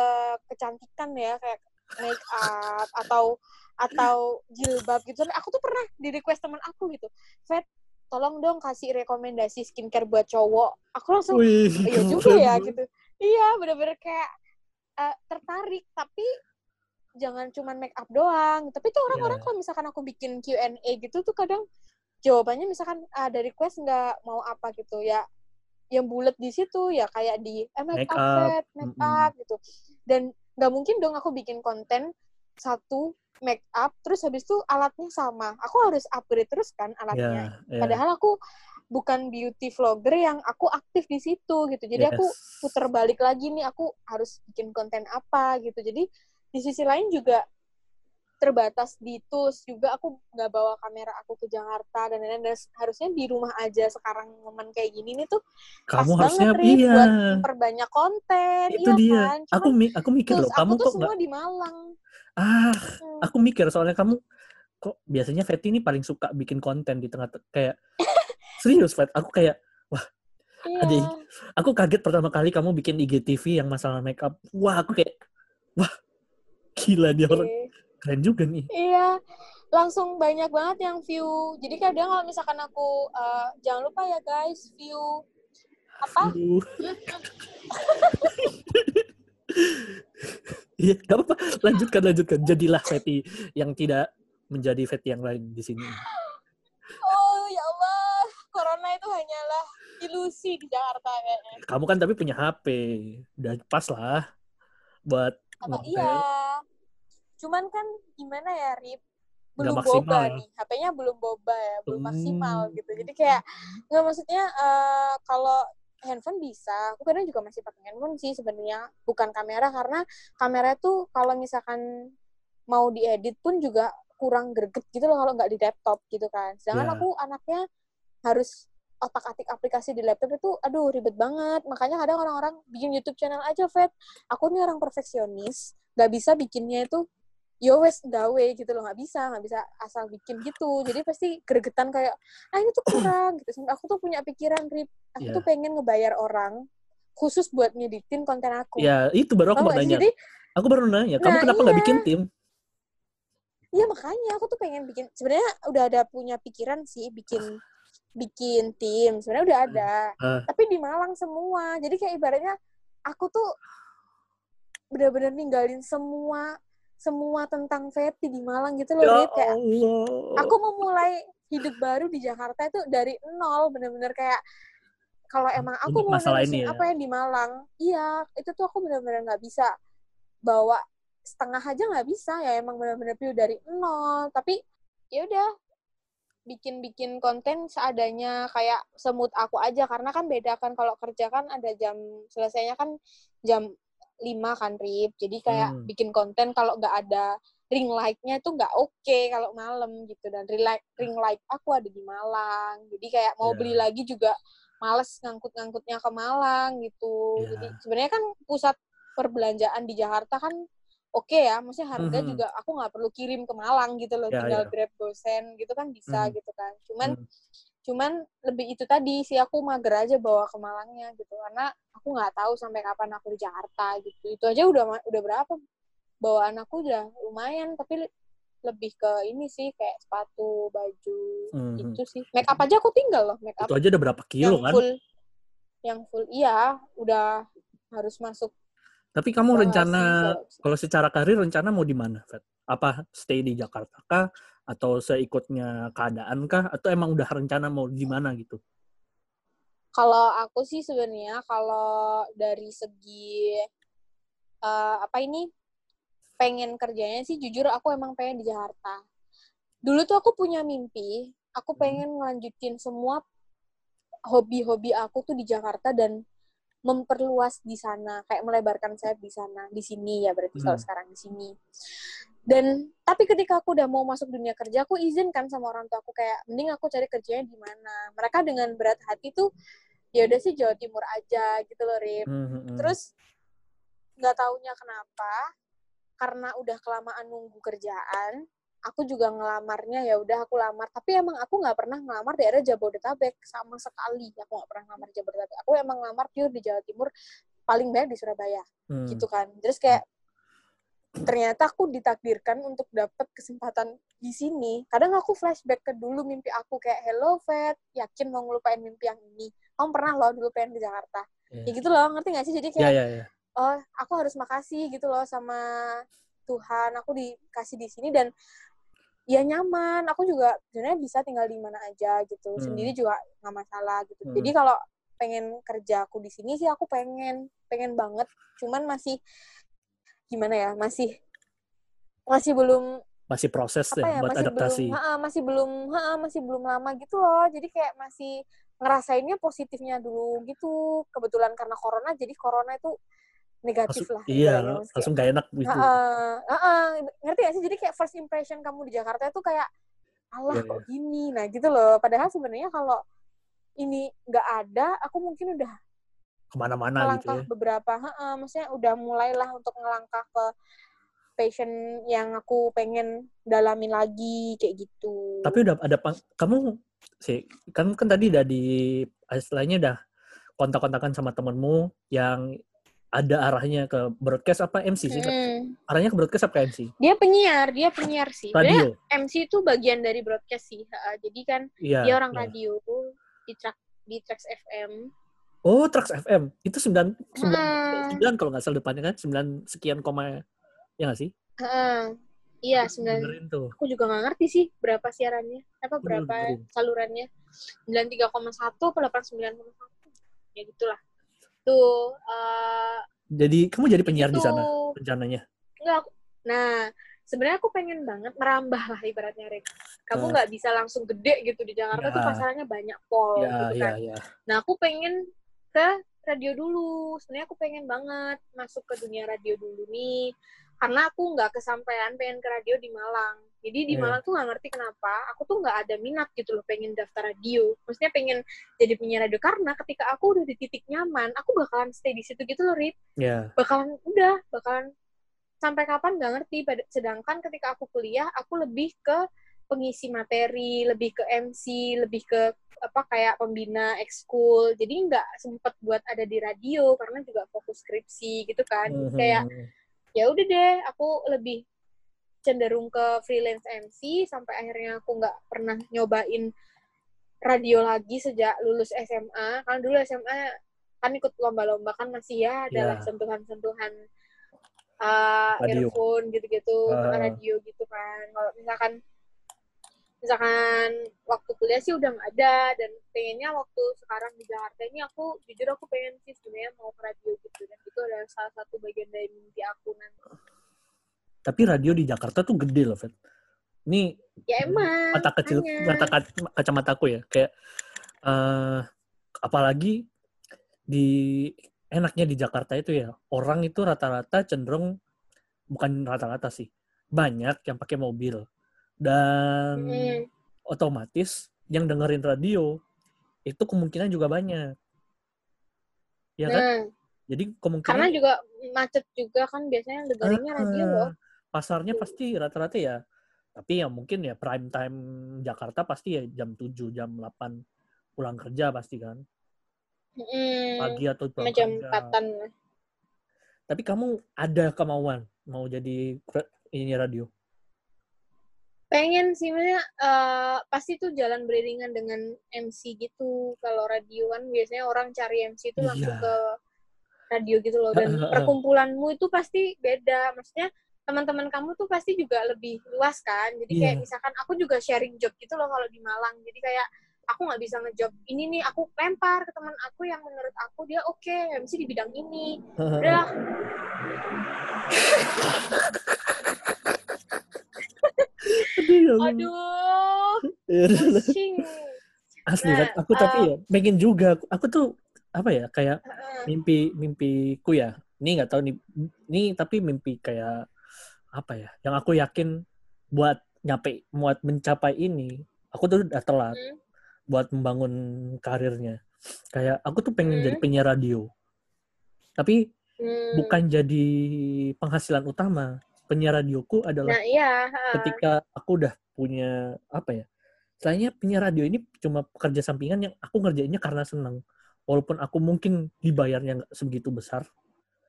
kecantikan ya kayak make up atau atau jilbab gitu. Aku tuh pernah di request teman aku gitu Fet tolong dong kasih rekomendasi skincare buat cowok. Aku langsung iya juga ya gitu. Iya bener-bener kayak eh, tertarik. Tapi jangan cuman make up doang tapi tuh orang-orang Iya. kalau misalkan aku bikin Q&A gitu tuh kadang jawabannya misalkan ada request nggak mau apa gitu ya yang bulat di situ ya kayak di eh, make, Make up, up, Fet, make mm-mm. up gitu dan nggak mungkin dong aku bikin konten satu make up terus habis itu alatnya sama aku harus upgrade terus kan alatnya Ya, ya. padahal aku bukan beauty vlogger yang aku aktif di situ gitu jadi aku Yes. puter balik lagi nih aku harus bikin konten apa gitu jadi di sisi lain juga terbatas di tools juga aku nggak bawa kamera aku ke Jakarta dan lain-lain dan harusnya di rumah aja sekarang momen kayak gini nih tuh pas Kamu harusnya banget Rif, iya. buat memperbanyak konten Itu iya dia. kan Aku Cuman mi- aku mikir loh, aku kamu tuh kok semua nggak di Malang ah, Hmm. aku mikir soalnya kamu kok biasanya Fetty ini paling suka bikin konten di tengah kayak serius Fet, aku kayak iya Adi, aku kaget pertama kali kamu bikin IGTV yang masalah makeup. Wah, aku kayak wah gila dia orang Oke. keren juga nih. Iya, langsung banyak banget yang view. Jadi kadang kalau misalkan aku eh, jangan lupa ya guys, view apa? Iya, gak apa-apa. Lanjutkan, lanjutkan. Jadilah Fetty yang tidak menjadi vet yang lain di sini? Oh ya Allah, corona itu hanyalah ilusi di Jakarta kayaknya. Kamu kan tapi punya HP, udah pas lah buat Apa iya? Cuman kan gimana ya, Rip? Belum maksimal boba ya? nih, HP-nya belum boba ya, belum Hmm. maksimal gitu. Jadi kayak nggak maksudnya eh, kalau handphone bisa, aku kadang juga masih pakai handphone sih sebenarnya, bukan kamera karena kamera tuh kalau misalkan mau diedit pun juga kurang greget gitu loh kalau nggak di laptop gitu kan. Sedangkan Ya. aku anaknya harus otak-atik aplikasi di laptop itu aduh ribet banget. Makanya kadang orang-orang bikin YouTube channel aja, Vet. Aku nih orang perfeksionis, nggak bisa bikinnya itu yo wes gawe gitu loh nggak bisa nggak bisa asal bikin gitu jadi pasti gregetan kayak ah ini tuh kurang gitu Sampai aku tuh punya pikiran rip aku Ya. tuh pengen ngebayar orang khusus buat ngeditin konten aku Ya itu baru aku mau nanya. jadi Aku baru nanya, kamu Nah, kenapa nggak iya. bikin tim? Iya makanya aku tuh pengen bikin sebenarnya udah ada punya pikiran sih bikin bikin tim sebenarnya udah ada Ah. tapi di Malang semua jadi kayak ibaratnya aku tuh benar-benar ninggalin semua semua tentang Feti di Malang gitu loh Ya kayak aku memulai hidup baru di Jakarta itu dari nol bener-bener kayak kalau emang aku Untuk mau masalah ini ya? apa yang di Malang iya itu tuh aku bener-bener nggak bisa bawa setengah aja nggak bisa ya emang bener-bener view dari nol tapi ya udah bikin-bikin konten seadanya kayak semut aku aja karena kan beda kan kalau kerja kan ada jam selesainya kan jam 5 kan Rip jadi kayak Hmm. bikin konten kalau nggak ada ring light-nya itu nggak oke kalau malam gitu dan ring light, ring light aku ada di Malang jadi kayak mau Ya. beli lagi juga males ngangkut-ngangkutnya ke Malang gitu Ya. jadi sebenarnya kan pusat perbelanjaan di Jakarta kan oke ya maksudnya harga Mhm. juga aku nggak perlu kirim ke Malang gitu loh Ya, tinggal ya. grab gosen gitu kan bisa Mhm. gitu kan cuman Hmm. Cuman lebih itu tadi sih aku mager aja bawa ke Malangnya gitu. Karena aku nggak tahu sampai kapan aku di Jakarta gitu. Itu aja udah udah berapa bawaan aku udah lumayan. Tapi le- lebih ke ini sih kayak sepatu baju Mhm. itu sih. Make up aja aku tinggal loh make up Itu aja udah berapa kilo yang kan? full yang full iya udah harus masuk Tapi kamu rencana kalau- secara karir rencana mau di mana? Apa stay di Jakarta kah atau seikutnya keadaan kah atau emang udah rencana mau di mana gitu? Kalau aku sih sebenarnya kalau dari segi eh, apa ini pengen kerjanya sih jujur aku emang pengen di Jakarta. Dulu tuh aku punya mimpi, aku Hmm. pengen ngelanjutin semua hobi-hobi aku tuh di Jakarta dan memperluas di sana, kayak melebarkan sayap di sana, di sini ya berarti kalau Hmm. sekarang di sini. Dan tapi ketika aku udah mau masuk dunia kerja, aku izinkan sama orang tua aku kayak mending aku cari kerjanya di mana. Mereka dengan berat hati tuh ya udah sih Jawa Timur aja gitu loh, Rip. Mhm. Terus nggak taunya kenapa karena udah kelamaan nunggu kerjaan, aku juga ngelamarnya ya udah aku lamar. Tapi emang aku nggak pernah ngelamar daerah Jabodetabek sama sekali. Aku nggak pernah ngelamar di Jabodetabek. Aku emang ngelamar pure di Jawa Timur, paling banyak di Surabaya Hmm. gitu kan. Terus kayak ternyata aku ditakdirkan untuk dapat kesempatan di sini. Kadang aku flashback ke dulu mimpi aku kayak hello Vet, yakin mau ngelupain mimpi yang ini. Kamu pernah loh dulu pengen ke Jakarta. Iya. Ya gitu loh, ngerti gak sih? Jadi Ya kayak ya ya. oh aku harus makasih gitu loh sama Tuhan aku dikasih di sini dan ya nyaman aku juga sebenarnya bisa tinggal di mana aja gitu Hmm. sendiri juga nggak masalah gitu Hmm. jadi kalau pengen kerja aku di sini sih aku pengen pengen banget cuman masih gimana ya masih masih belum Masih proses apa ya buat masih adaptasi. belum ha-ha, masih belum ha-ha, masih belum lama gitu loh jadi kayak masih ngerasainnya positifnya dulu gitu kebetulan karena corona jadi corona itu negatif Langsung, lah iya. Maksudnya langsung gak enak gitu. Heeh, heeh, ngerti gak sih? Jadi kayak first impression kamu di Jakarta itu kayak, Allah Iya, kok gini, nah gitu loh. Padahal sebenarnya kalau ini nggak ada, aku mungkin udah Ke mana-mana gitu ya. beberapa, heeh, maksudnya udah mulailah untuk ngelangkah ke passion yang aku pengen dalamin lagi kayak gitu. Tapi udah ada kamu sih kan kan tadi udah di istilahnya udah kontak-kontakan sama temenmu yang ada arahnya ke broadcast apa MC sih? Kak? Mm. Arahnya ke broadcast apa ke MC? Dia penyiar, dia penyiar sih. Radio. MC itu bagian dari broadcast sih. Jadi kan Iya. dia orang iya. radio di track di Trax FM. Oh, Trax FM. Itu 9 Heeh. 9 kalau nggak salah depannya kan 9 sekian koma ya nggak sih? Heeh. Iya, sembilan. dengerin tuh Aku juga nggak ngerti sih berapa siarannya, apa berapa dengerin. salurannya. 93,1 atau 89,1. Ya gitulah. Tuh, eh jadi kamu jadi penyiar di itu. sana rencananya Enggak, nah sebenarnya aku pengen banget merambah lah ibaratnya Rick. Kamu Eh. nggak bisa langsung gede gitu di Jakarta Ya. tuh pasarannya banyak pol ya gitu ya kan. ya Nah aku pengen ke radio dulu. Sebenarnya aku pengen banget masuk ke dunia radio dulu nih. Karena aku nggak kesampaian pengen ke radio di Malang. Jadi di Iya. Malang tuh nggak ngerti kenapa. Aku tuh nggak ada minat gitu loh pengen daftar radio. Maksudnya pengen jadi penyiar radio karena ketika aku udah di titik nyaman, aku bakalan stay di situ gitu loh, Rit ya bakalan udah bakalan sampai kapan nggak ngerti sedangkan ketika aku kuliah aku lebih ke pengisi materi lebih ke MC lebih ke apa kayak pembina ekskul jadi nggak sempet buat ada di radio karena juga fokus skripsi gitu kan Jadi kayak Mhm. ya udah deh aku lebih cenderung ke freelance MC sampai akhirnya aku nggak pernah nyobain radio lagi sejak lulus SMA kan dulu SMA kan ikut lomba-lomba kan masih ya adalah Ya. sentuhan-sentuhan uh, Radio. earphone gitu-gitu Ah. radio gitu kan kalau misalkan misalkan waktu kuliah sih udah nggak ada dan pengennya waktu sekarang di Jakarta ini aku jujur aku pengen sih sebenarnya mau ke radio gitu dan itu adalah salah satu bagian dari mimpi aku nanti. Tapi radio di Jakarta tuh gede loh Fet ini ya emang mata kecil makanya. mata kac- kacamataku ya. Kayak eh apalagi di enaknya di Jakarta itu ya orang itu rata-rata cenderung bukan rata-rata sih banyak yang pakai mobil dan Mm, otomatis yang dengerin radio itu kemungkinan juga banyak. Ya kan? Nah. Jadi kemungkinan karena juga macet juga kan biasanya yang dengerinnya radio loh. pasarnya pasti rata-rata ya. Tapi ya mungkin ya prime time Jakarta pasti ya jam 7 jam 8 pulang kerja pasti kan. Mm, pagi atau pulang jam kerja. empatan tapi kamu ada kemauan mau jadi ini radio pengen sih maksudnya eh, pasti tuh jalan beriringan dengan MC gitu. Kalau radio kan biasanya orang cari MC itu langsung Iya. ke radio gitu loh. Dan perkumpulanmu itu pasti beda. Maksudnya teman-teman kamu tuh pasti juga lebih luas kan. Jadi kayak Iya. misalkan aku juga sharing job gitu loh kalau di Malang. Jadi kayak aku nggak bisa ngejob. Ini nih aku lempar ke teman aku yang menurut aku dia oke MC di bidang ini. Udah Aduh, ya aduh Ya pusing asli Nah, Rat. aku tapi eh, ya pengen juga aku tuh apa ya kayak Heeh. mimpi mimpiku ya ini nggak tahu nih ini tapi mimpi kayak apa ya yang aku yakin buat nyampe buat mencapai ini aku tuh udah telat Hmm. buat membangun karirnya kayak aku tuh pengen Hmm. jadi penyiar radio tapi Hmm. bukan jadi penghasilan utama penyiar radioku adalah Nah iya, ketika aku udah punya apa ya Soalnya penyiar radio ini cuma pekerja sampingan yang aku ngerjainnya karena senang. Walaupun aku mungkin dibayarnya nggak sebegitu besar,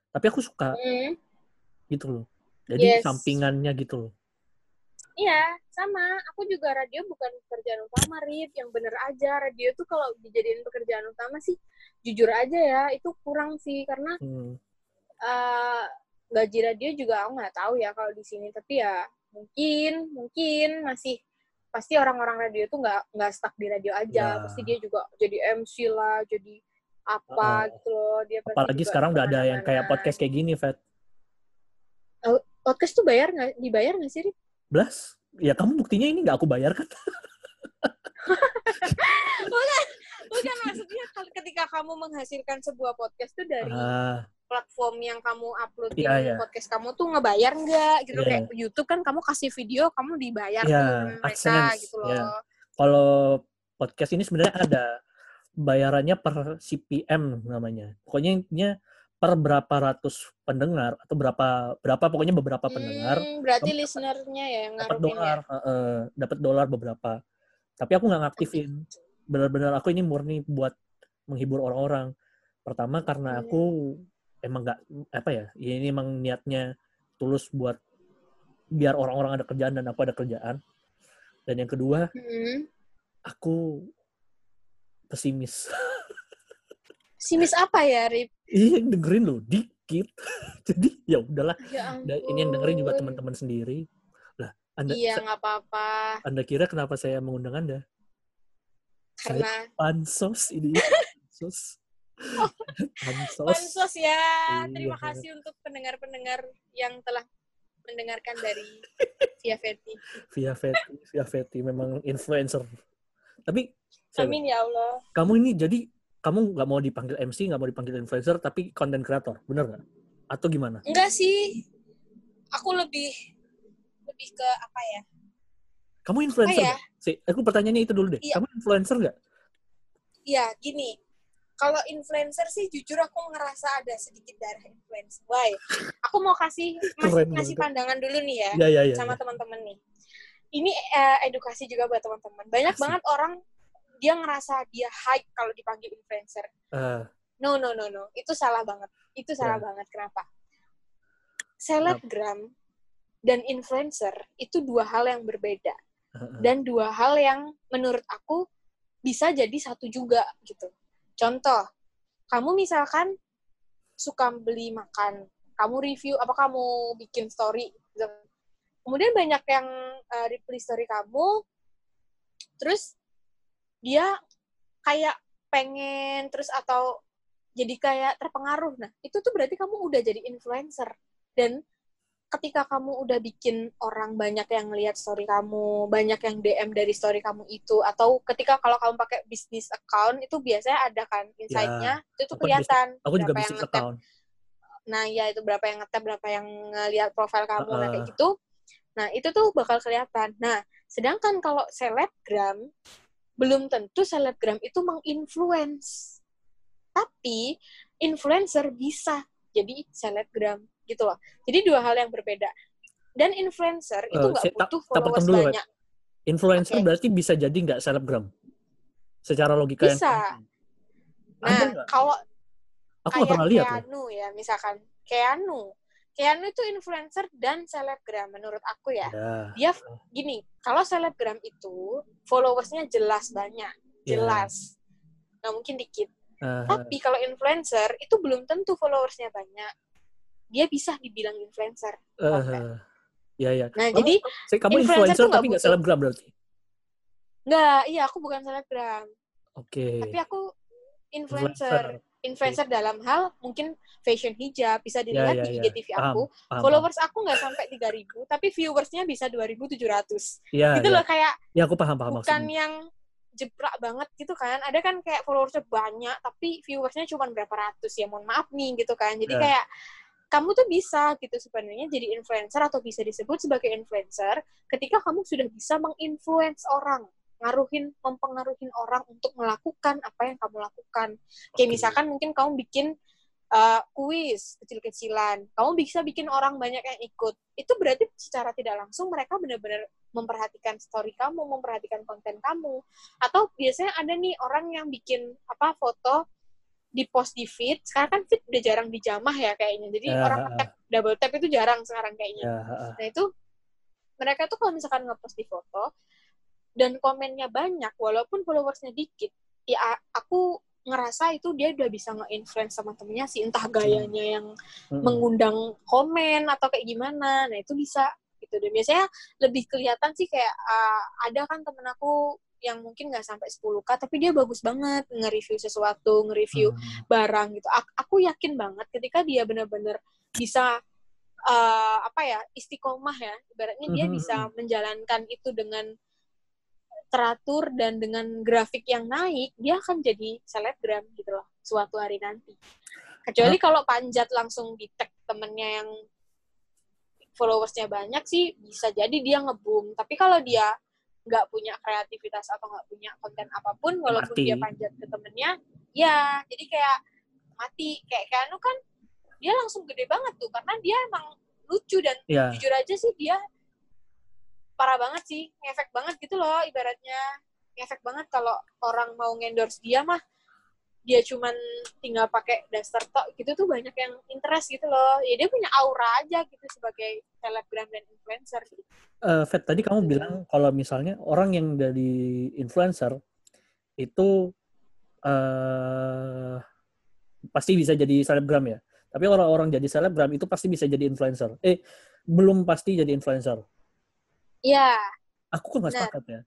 tapi aku suka Hmm. gitu loh. Jadi Yes. sampingannya gitu loh. Iya, sama. Aku juga radio bukan pekerjaan utama, Rip. Yang bener aja, radio tuh kalau dijadiin pekerjaan utama sih, jujur aja ya, itu kurang sih. Karena Hmm. eh, gaji radio juga aku nggak tahu ya kalau di sini. Tapi ya mungkin, mungkin masih pasti orang-orang radio tuh nggak nggak stuck di radio aja. Ya. Pasti dia juga jadi MC lah, jadi apa Heeh. gitu loh. Dia pasti Apalagi sekarang udah ada yang kayak podcast kayak gini, Fat. Podcast tuh bayar nggak? Dibayar nggak sih, Rip? Blas, ya kamu buktinya ini nggak aku bayar kan? Bukan maksudnya kal- ketika kamu menghasilkan sebuah podcast tuh dari Ah, platform yang kamu upload Iya, iya. podcast kamu tuh ngebayar nggak gitu Iya. kayak YouTube kan kamu kasih video kamu dibayar Iya, sama mereka AdSense, gitu loh. iya. kalau podcast ini sebenarnya ada bayarannya per CPM namanya. Pokoknya intinya per berapa ratus pendengar atau berapa berapa pokoknya beberapa pendengar Hmm, berarti kamu listenernya ya yang dapat ya. dolar, heeh, dapat dolar beberapa. Tapi aku nggak ngaktifin. Benar-benar aku ini murni buat menghibur orang-orang. Pertama karena Hmm. aku emang nggak apa ya, ya ini emang niatnya tulus buat biar orang-orang ada kerjaan dan aku ada kerjaan. Dan yang kedua, Hmm. aku pesimis. Simis apa ya, Rip? Iya, yang dengerin loh dikit. Jadi ya udahlah. Ya Ini yang dengerin juga teman-teman sendiri. Lah, Anda, iya nggak apa-apa Anda kira kenapa saya mengundang Anda? Saya karena pansos ini. Pansos. Pansos. pansos ya terima Iya. kasih untuk pendengar-pendengar yang telah mendengarkan dari Via Feti Via Feti, Via Feti memang influencer. Tapi saya- amin ya Allah kamu ini jadi kamu nggak mau dipanggil MC, nggak mau dipanggil influencer, tapi content creator, bener nggak? Atau gimana? enggak sih aku lebih lebih ke apa ya Kamu apa influencer ya nggak? Si, aku pertanyaannya itu dulu deh. Iya. Kamu influencer nggak? Iya, gini. Kalau influencer sih jujur aku ngerasa ada sedikit darah influencer. Why? Aku mau kasih ngasih pandangan dulu nih ya Iya, iya, iya. sama teman-teman nih. Ini eh, edukasi juga buat teman-teman. Banyak Asik. banget orang dia ngerasa dia hype kalau dipanggil influencer. Ah, No, no, no, no. Itu salah banget. Itu salah Ya. banget. Kenapa? Selebgram dan influencer itu dua hal yang berbeda ah, ah. dan dua hal yang menurut aku bisa jadi satu juga gitu. Contoh, kamu misalkan suka beli makan, kamu review apa kamu bikin story, gitu. kemudian banyak yang uh, reply story kamu, terus dia kayak pengen terus atau jadi kayak terpengaruh. Nah, itu tuh berarti kamu udah jadi influencer dan ketika kamu udah bikin orang banyak yang lihat story kamu, banyak yang DM dari story kamu itu, atau ketika kalau kamu pakai bisnis account itu biasanya ada kan insight-nya, itu tuh kelihatan Aku juga berapa yang bisnis nge-tap. account. Nah, ya itu berapa yang nge berapa yang ngelihat profil kamu, nah kayak gitu. Nah, itu tuh bakal kelihatan. Nah, sedangkan kalau selebgram belum tentu selebgram itu menginfluence. Tapi influencer bisa jadi selebgram gitu loh. Jadi dua hal yang berbeda. Dan influencer itu Eh, nggak butuh potong followers dulu, banyak. Influencer Oke. berarti bisa jadi nggak selebgram? Secara logika yang Bisa. Nah, kalau Aku kayak pernah lihat loh. Keanu ya, misalkan Keanu. Keanu itu influencer dan selebgram menurut aku ya. Ya, Dia gini, kalau selebgram itu followersnya jelas banyak, ya. jelas. Nggak mungkin dikit. Ah, Tapi kalau influencer itu belum tentu followersnya banyak. Dia bisa dibilang influencer. eh, ya, ya. Nah, Kamu- jadi saya- kamu influencer influencer tapi nggak selebgram berarti? nggak, iya aku bukan selebgram, Oke. tapi aku influencer. Influencer dalam hal mungkin fashion hijab bisa dilihat ya, di ya. IGTV Paham, aku. Paham, Followers aku nggak sampai 3000, tapi viewersnya bisa 2700. Ya, gitu ya. loh kayak Ya, aku paham paham bukan maksudnya. yang jebrak banget gitu kan. Ada kan kayak followersnya banyak tapi viewersnya cuma berapa ratus ya. Mohon maaf nih gitu kan. Jadi Ya. kayak kamu tuh bisa gitu sebenarnya jadi influencer atau bisa disebut sebagai influencer ketika kamu sudah bisa menginfluence orang ngaruhin mempengaruhin orang untuk melakukan apa yang kamu lakukan. Kayak misalkan mungkin kamu bikin uh, kuis kecil-kecilan kamu bisa bikin orang banyak yang ikut. Itu berarti secara tidak langsung mereka benar-benar memperhatikan story kamu memperhatikan konten kamu. Atau biasanya ada nih orang yang bikin apa foto di post di feed sekarang kan feed udah jarang dijamah ya kayaknya jadi Ya, orang tap double tap itu jarang sekarang kayaknya Ya, ah, ah. Nah itu mereka tuh kalau misalkan ngepost di foto dan komennya banyak walaupun followersnya dikit, ya aku ngerasa itu dia udah bisa nge-influence sama temennya sih entah gayanya yang Mm-mm. mengundang komen atau kayak gimana. Nah itu bisa gitu dan biasanya lebih kelihatan sih kayak uh, ada kan temen aku yang mungkin nggak sampai 10k tapi dia bagus banget nge-review sesuatu, nge-review Hmm. barang gitu. Ak- Aku yakin banget ketika dia benar-benar bisa uh, apa ya istiqomah ya, ibaratnya dia Mhm, bisa menjalankan itu dengan teratur dan dengan grafik yang naik, dia akan jadi selebgram gitu loh suatu hari nanti. Kecuali kalau panjat langsung di tag temennya yang followersnya banyak sih bisa jadi dia ngebum. Tapi kalau dia nggak punya kreativitas atau nggak punya konten apa pun, walaupun Mati. dia panjat ke temennya, ya jadi kayak mati. Kayak Keanu kan dia langsung gede banget tuh karena dia emang lucu dan Ya, jujur aja sih dia parah banget sih ngefek banget gitu loh ibaratnya ngefek banget kalau orang mau ngendorse dia mah dia cuman tinggal pakai daster tok gitu tuh banyak yang interest gitu loh ya dia punya aura aja gitu sebagai selebgram dan influencer gitu. eh, Fat, tadi kamu bilang kalau misalnya orang yang dari influencer itu eh pasti bisa jadi selebgram ya. Tapi orang-orang jadi selebgram itu pasti bisa jadi influencer. Eh, belum pasti jadi influencer. Iya. Aku kok nggak sepakat ya.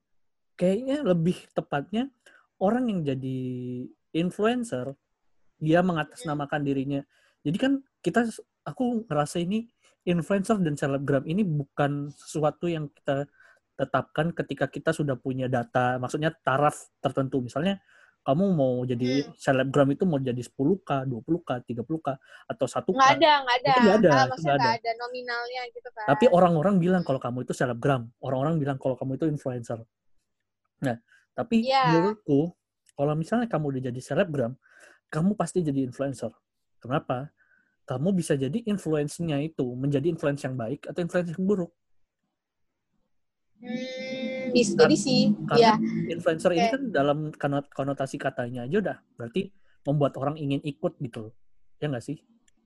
Kayaknya lebih tepatnya orang yang jadi influencer dia mengatasnamakan dirinya. Jadi kan kita aku ngerasa ini influencer dan selebgram ini bukan sesuatu yang kita tetapkan ketika kita sudah punya data, maksudnya taraf tertentu. Misalnya kamu mau jadi Hmm. selebgram itu mau jadi 10k, 20k, 30k atau 1k. Nggak ada, nggak ada. Itu ada, Ah, maksudnya nggak ada nominalnya gitu kan. Tapi orang-orang bilang kalau kamu itu selebgram, orang-orang bilang kalau kamu itu influencer. Nah, tapi Iya. menurutku kalau misalnya kamu udah jadi selebgram, kamu pasti jadi influencer. Kenapa? Kamu bisa jadi influence-nya itu menjadi influence yang baik atau influence yang buruk. Hmm, bisa Kar- jadi sih. Karena Iya. influencer ini Oke. kan dalam konot- konotasi katanya aja udah berarti membuat orang ingin ikut gitu. Ya nggak sih?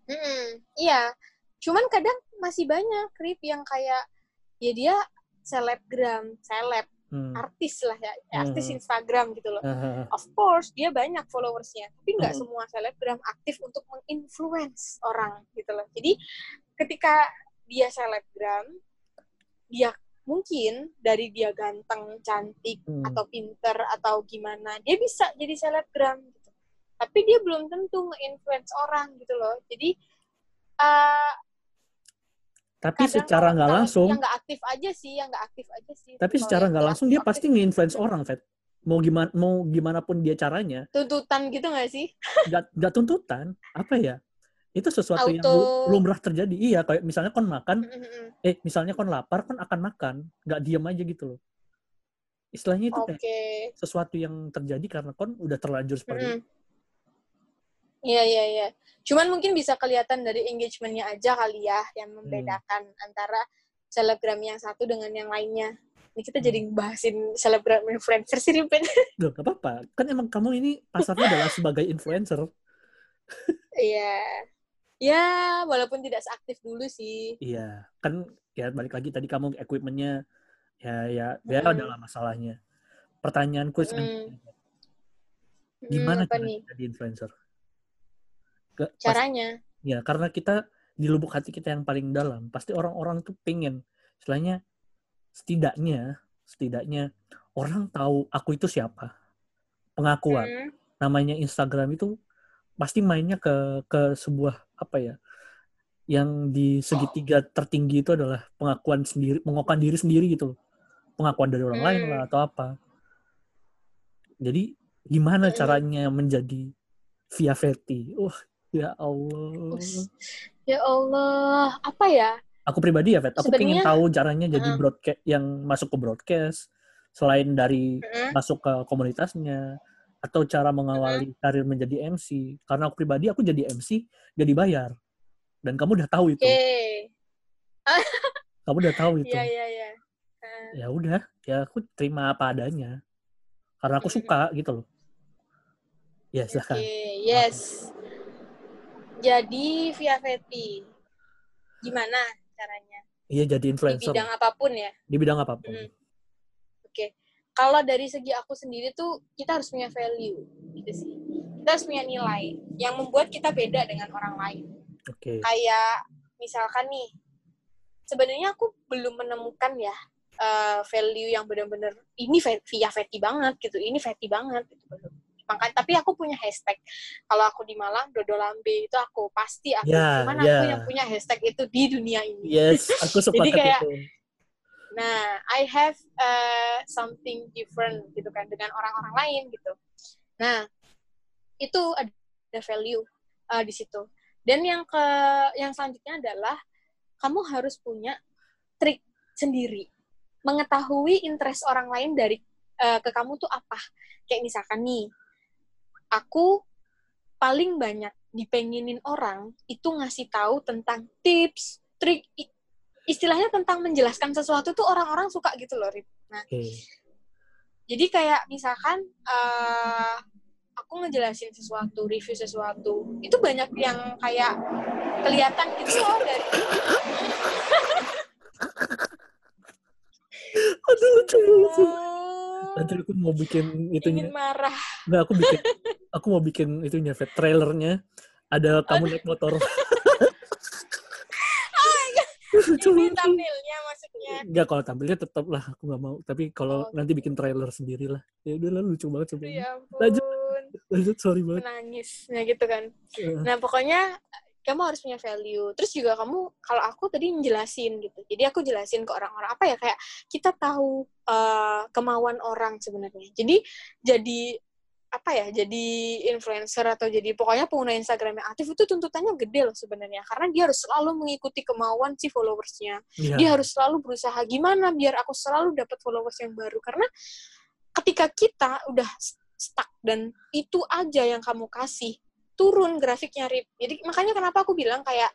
Mm-mm, iya. Cuman kadang masih banyak Rip yang kayak ya dia selebgram, seleb, Hmm. artis lah ya, ya, artis Hmm. Instagram gitu loh. Hahaha. Of course dia banyak followersnya, tapi nggak Hmm. semua selebgram aktif untuk menginfluence orang gitu loh. Jadi ketika dia selebgram, dia mungkin dari dia ganteng, cantik Hmm. atau pinter atau gimana, dia bisa jadi selebgram gitu. Tapi dia belum tentu nge-influence orang gitu loh. Jadi eh, Tapi kadang secara nggak langsung, yang nggak aktif aja sih, yang nggak aktif aja sih. tapi secara yang nggak langsung dia pasti nge-influence orang, Fet. Mau gimana mau gimana pun dia caranya, tuntutan gitu nggak sih? nggak nggak tuntutan apa ya itu sesuatu yang Auto. lu- lumrah terjadi iya kayak misalnya kon makan eh misalnya kon lapar kon akan makan nggak diam aja gitu loh istilahnya itu Oke. kayak sesuatu yang terjadi karena kon udah terlanjur seperti Mm-mm. itu Iya, iya, iya. Cuman mungkin bisa kelihatan dari engagementnya aja kali ya, yang Hmm. membedakan antara selebgram yang satu dengan yang lainnya. Ini kita Hmm. jadi bahasin selebgram influencer sih, Ripin. Loh, gak apa-apa kan emang kamu ini pasarnya adalah sebagai influencer Iya. Ya, walaupun tidak seaktif dulu sih. iya kan ya balik lagi tadi kamu equipmentnya ya ya ya Hmm. adalah masalahnya pertanyaanku selanjutnya Hmm, gimana apa cara jadi influencer Caranya? Ya, karena kita di lubuk hati kita yang paling dalam, pasti orang-orang tuh pengen, istilahnya setidaknya, setidaknya orang tahu aku itu siapa. Pengakuan. Hmm, Namanya Instagram itu pasti mainnya ke ke sebuah apa ya? Yang di segitiga tertinggi itu adalah pengakuan sendiri, mengakukan diri sendiri gitu loh. Pengakuan dari orang lain Hmm. lah atau apa. Jadi gimana Hmm. caranya menjadi via Veti? Wah, ya Allah. Ya Allah, apa ya? aku pribadi ya, Vet, aku pengen tahu caranya jadi broadcast yang masuk ke broadcast selain dari Hmm, masuk ke komunitasnya atau cara mengawali karir menjadi MC. Karena aku pribadi aku jadi MC gak dibayar. Dan kamu udah tahu itu. Oke. Kamu udah tahu itu. Iya, iya, iya. Ya udah, ya aku terima apa adanya. Karena aku suka gitu loh. Ya, silahkan. Oke, yes. Jadi via Veti, gimana caranya? Iya jadi Di influencer bidang apa pun ya. di bidang apa pun. Mm. Oke. Kalau dari segi aku sendiri tuh kita harus punya value gitu sih. Kita harus punya nilai yang membuat kita beda dengan orang lain. Oke. Kayak misalkan nih, sebenarnya aku belum menemukan ya eh, value yang benar-benar ini via Veti banget gitu, ini Veti banget gitu Makanya tapi aku punya hashtag. Kalau aku di Malang Dodo Lambe itu aku pasti aku. Ya, Cuman ya. aku yang punya hashtag itu di dunia ini. Yes, aku sepakat Jadi kayak- itu. Nah, I have uh, something different gitu kan dengan orang-orang lain gitu. Nah, itu ada value uh, di situ. Dan yang ke yang selanjutnya adalah kamu harus punya trik sendiri, mengetahui interest orang lain dari uh, ke kamu tuh apa. Kayak misalkan nih, aku paling banyak dipengenin orang itu ngasih tahu tentang tips, trik, istilahnya tentang menjelaskan sesuatu tuh orang-orang suka gitu loh, Rip. Nah, Oke. jadi kayak misalkan eh, aku ngejelasin sesuatu, review sesuatu, itu banyak yang kayak kelihatan gitu loh dari Aduh lucu banget Nanti aku mau bikin itunya. ingin marah. Enggak, aku bikin aku mau bikin itunya, Fet, trailernya ada kamu naik motor. lucu Ini banget. thumbnailnya maksudnya. Enggak kalau tampilnya tetap lah aku nggak mau. Tapi kalau Oh. nanti bikin trailer sendiri lah. Ya udah lah lucu banget sebenarnya. Ya ampun. Lanjut. Lanjut sorry banget. Menangis. Nah gitu kan. Eh, Nah pokoknya kamu harus punya value. Terus juga kamu, kalau aku tadi menjelasin gitu. Jadi aku jelasin ke orang-orang apa ya kayak kita tahu eh, kemauan orang sebenarnya. Jadi jadi apa ya jadi influencer atau jadi pokoknya pengguna Instagram yang aktif itu tuntutannya gede loh sebenarnya karena dia harus selalu mengikuti kemauan si followersnya Iya. dia harus selalu berusaha gimana biar aku selalu dapat followers yang baru karena ketika kita udah stuck dan itu aja yang kamu kasih turun grafiknya rip jadi makanya kenapa aku bilang kayak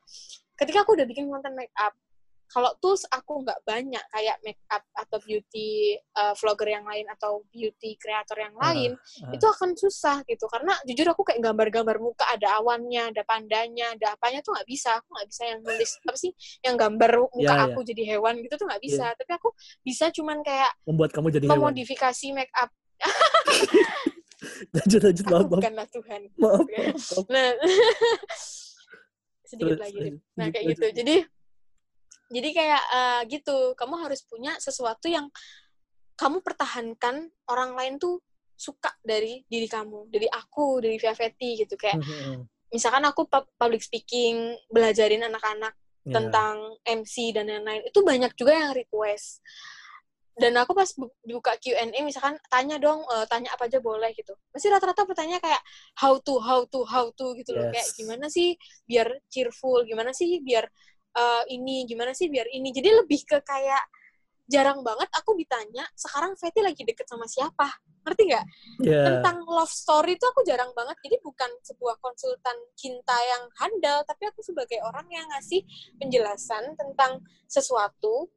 ketika aku udah bikin konten make up kalau tools aku nggak banyak kayak make up atau beauty uh, vlogger yang lain atau beauty creator yang lain ah. itu akan susah gitu karena jujur aku kayak gambar-gambar muka ada awannya ada pandanya ada apanya tuh nggak bisa aku nggak bisa yang nulis apa sih yang gambar muka Ya, ya. aku jadi hewan gitu tuh nggak bisa tapi aku bisa cuman kayak Membuat kamu jadi hewan. memodifikasi make up Lanjut lanjut maaf maaf. bukanlah Tuhan Maaf. Maaf. nah sedikit lagi nah kayak gitu jadi jadi kayak eh, gitu kamu harus punya sesuatu yang kamu pertahankan orang lain tuh suka dari diri kamu dari aku dari Via gitu kayak Hmm, misalkan aku pub- public speaking belajarin anak-anak Ya. tentang MC dan lain-lain itu banyak juga yang request dan aku pas bu- buka Q&A misalkan tanya dong eh, tanya apa aja boleh gitu. Pasti rata-rata pertanyaan kayak how to how to how to gitu loh. Kayak Yes. gimana sih biar cheerful? Gimana sih biar eh, ini? Gimana sih biar ini? Jadi lebih ke kayak jarang banget aku ditanya sekarang Feti lagi deket sama siapa? Ngerti nggak? Ya. tentang love story itu aku jarang banget. Jadi bukan sebuah konsultan cinta yang handal tapi aku sebagai orang yang ngasih penjelasan tentang sesuatu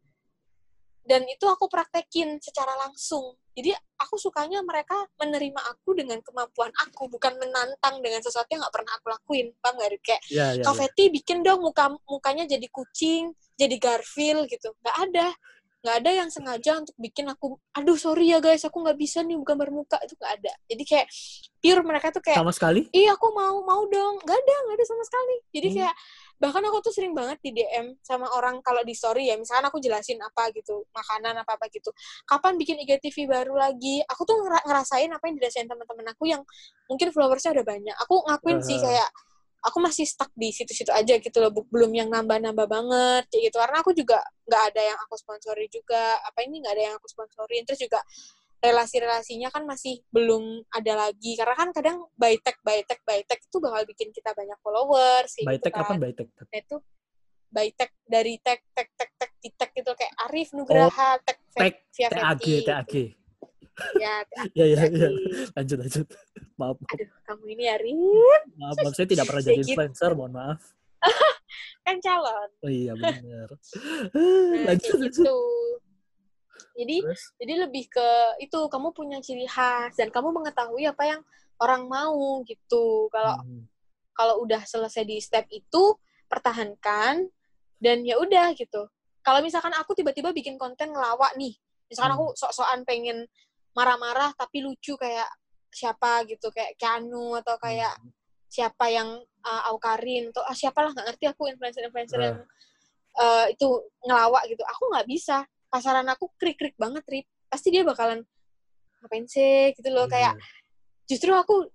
dan itu aku praktekin secara langsung. Jadi aku sukanya mereka menerima aku dengan kemampuan aku bukan menantang dengan sesuatu yang nggak pernah aku lakuin. Paham nggak kayak Ya, ya, Kak ya. Bikin dong muka mukanya jadi kucing jadi Garfield gitu. Nggak ada. Nggak ada yang sengaja untuk bikin aku aduh sorry ya guys aku nggak bisa nih gambar muka. Itu nggak ada. Jadi kayak pure mereka tuh kayak Sama sekali? iya aku mau mau dong. Nggak ada nggak ada sama sekali. Jadi Hmm. kayak bahkan aku tuh sering banget di DM sama orang kalau di story ya misalkan aku jelasin apa gitu makanan apa apa gitu. Kapan bikin IGTV baru lagi? Aku tuh ngera- ngerasain apa yang dirasain teman-teman aku yang mungkin followersnya udah banyak. Aku ngakuin sih Ah. kayak aku masih stuck di situ-situ aja gitu loh belum yang nambah-nambah banget kayak gitu. Karena aku juga nggak ada yang aku sponsori juga apa ini nggak ada yang aku sponsorin. Terus juga relasi-relasinya kan masih belum ada lagi karena kan kadang by tag by tag by tag itu bakal bikin kita banyak followers By gitu tag apa kan. by tag? Nah, itu by tag dari tag tag tag tag di tag gitu kayak Arif Nugraha tag Oh, Tag via TAG, TAG. gitu. ya TAG. Ya, ya, ya. Lanjut, lanjut. Maaf, maaf, aduh kamu ini Arif maaf, maaf. Saya tidak pernah jadi gitu. influencer, mohon maaf. kan calon Oh iya, benar. nah Lanjut, lanjut. gitu jadi Terus? jadi lebih ke itu kamu punya ciri khas dan kamu mengetahui apa yang orang mau gitu kalau Hmm. kalau udah selesai di step itu pertahankan dan ya udah gitu kalau misalkan aku tiba-tiba bikin konten ngelawak nih misalkan Hmm. aku sok-sokan pengen marah-marah tapi lucu kayak siapa gitu kayak Keanu atau kayak Hmm. siapa yang uh, Aukarin atau ah, siapalah nggak ngerti aku influencer-influencer Ah. yang uh, itu ngelawak gitu aku nggak bisa pasaran aku krik-krik banget Rip. Pasti dia bakalan ngapain sih gitu loh. Kayak Iya. justru aku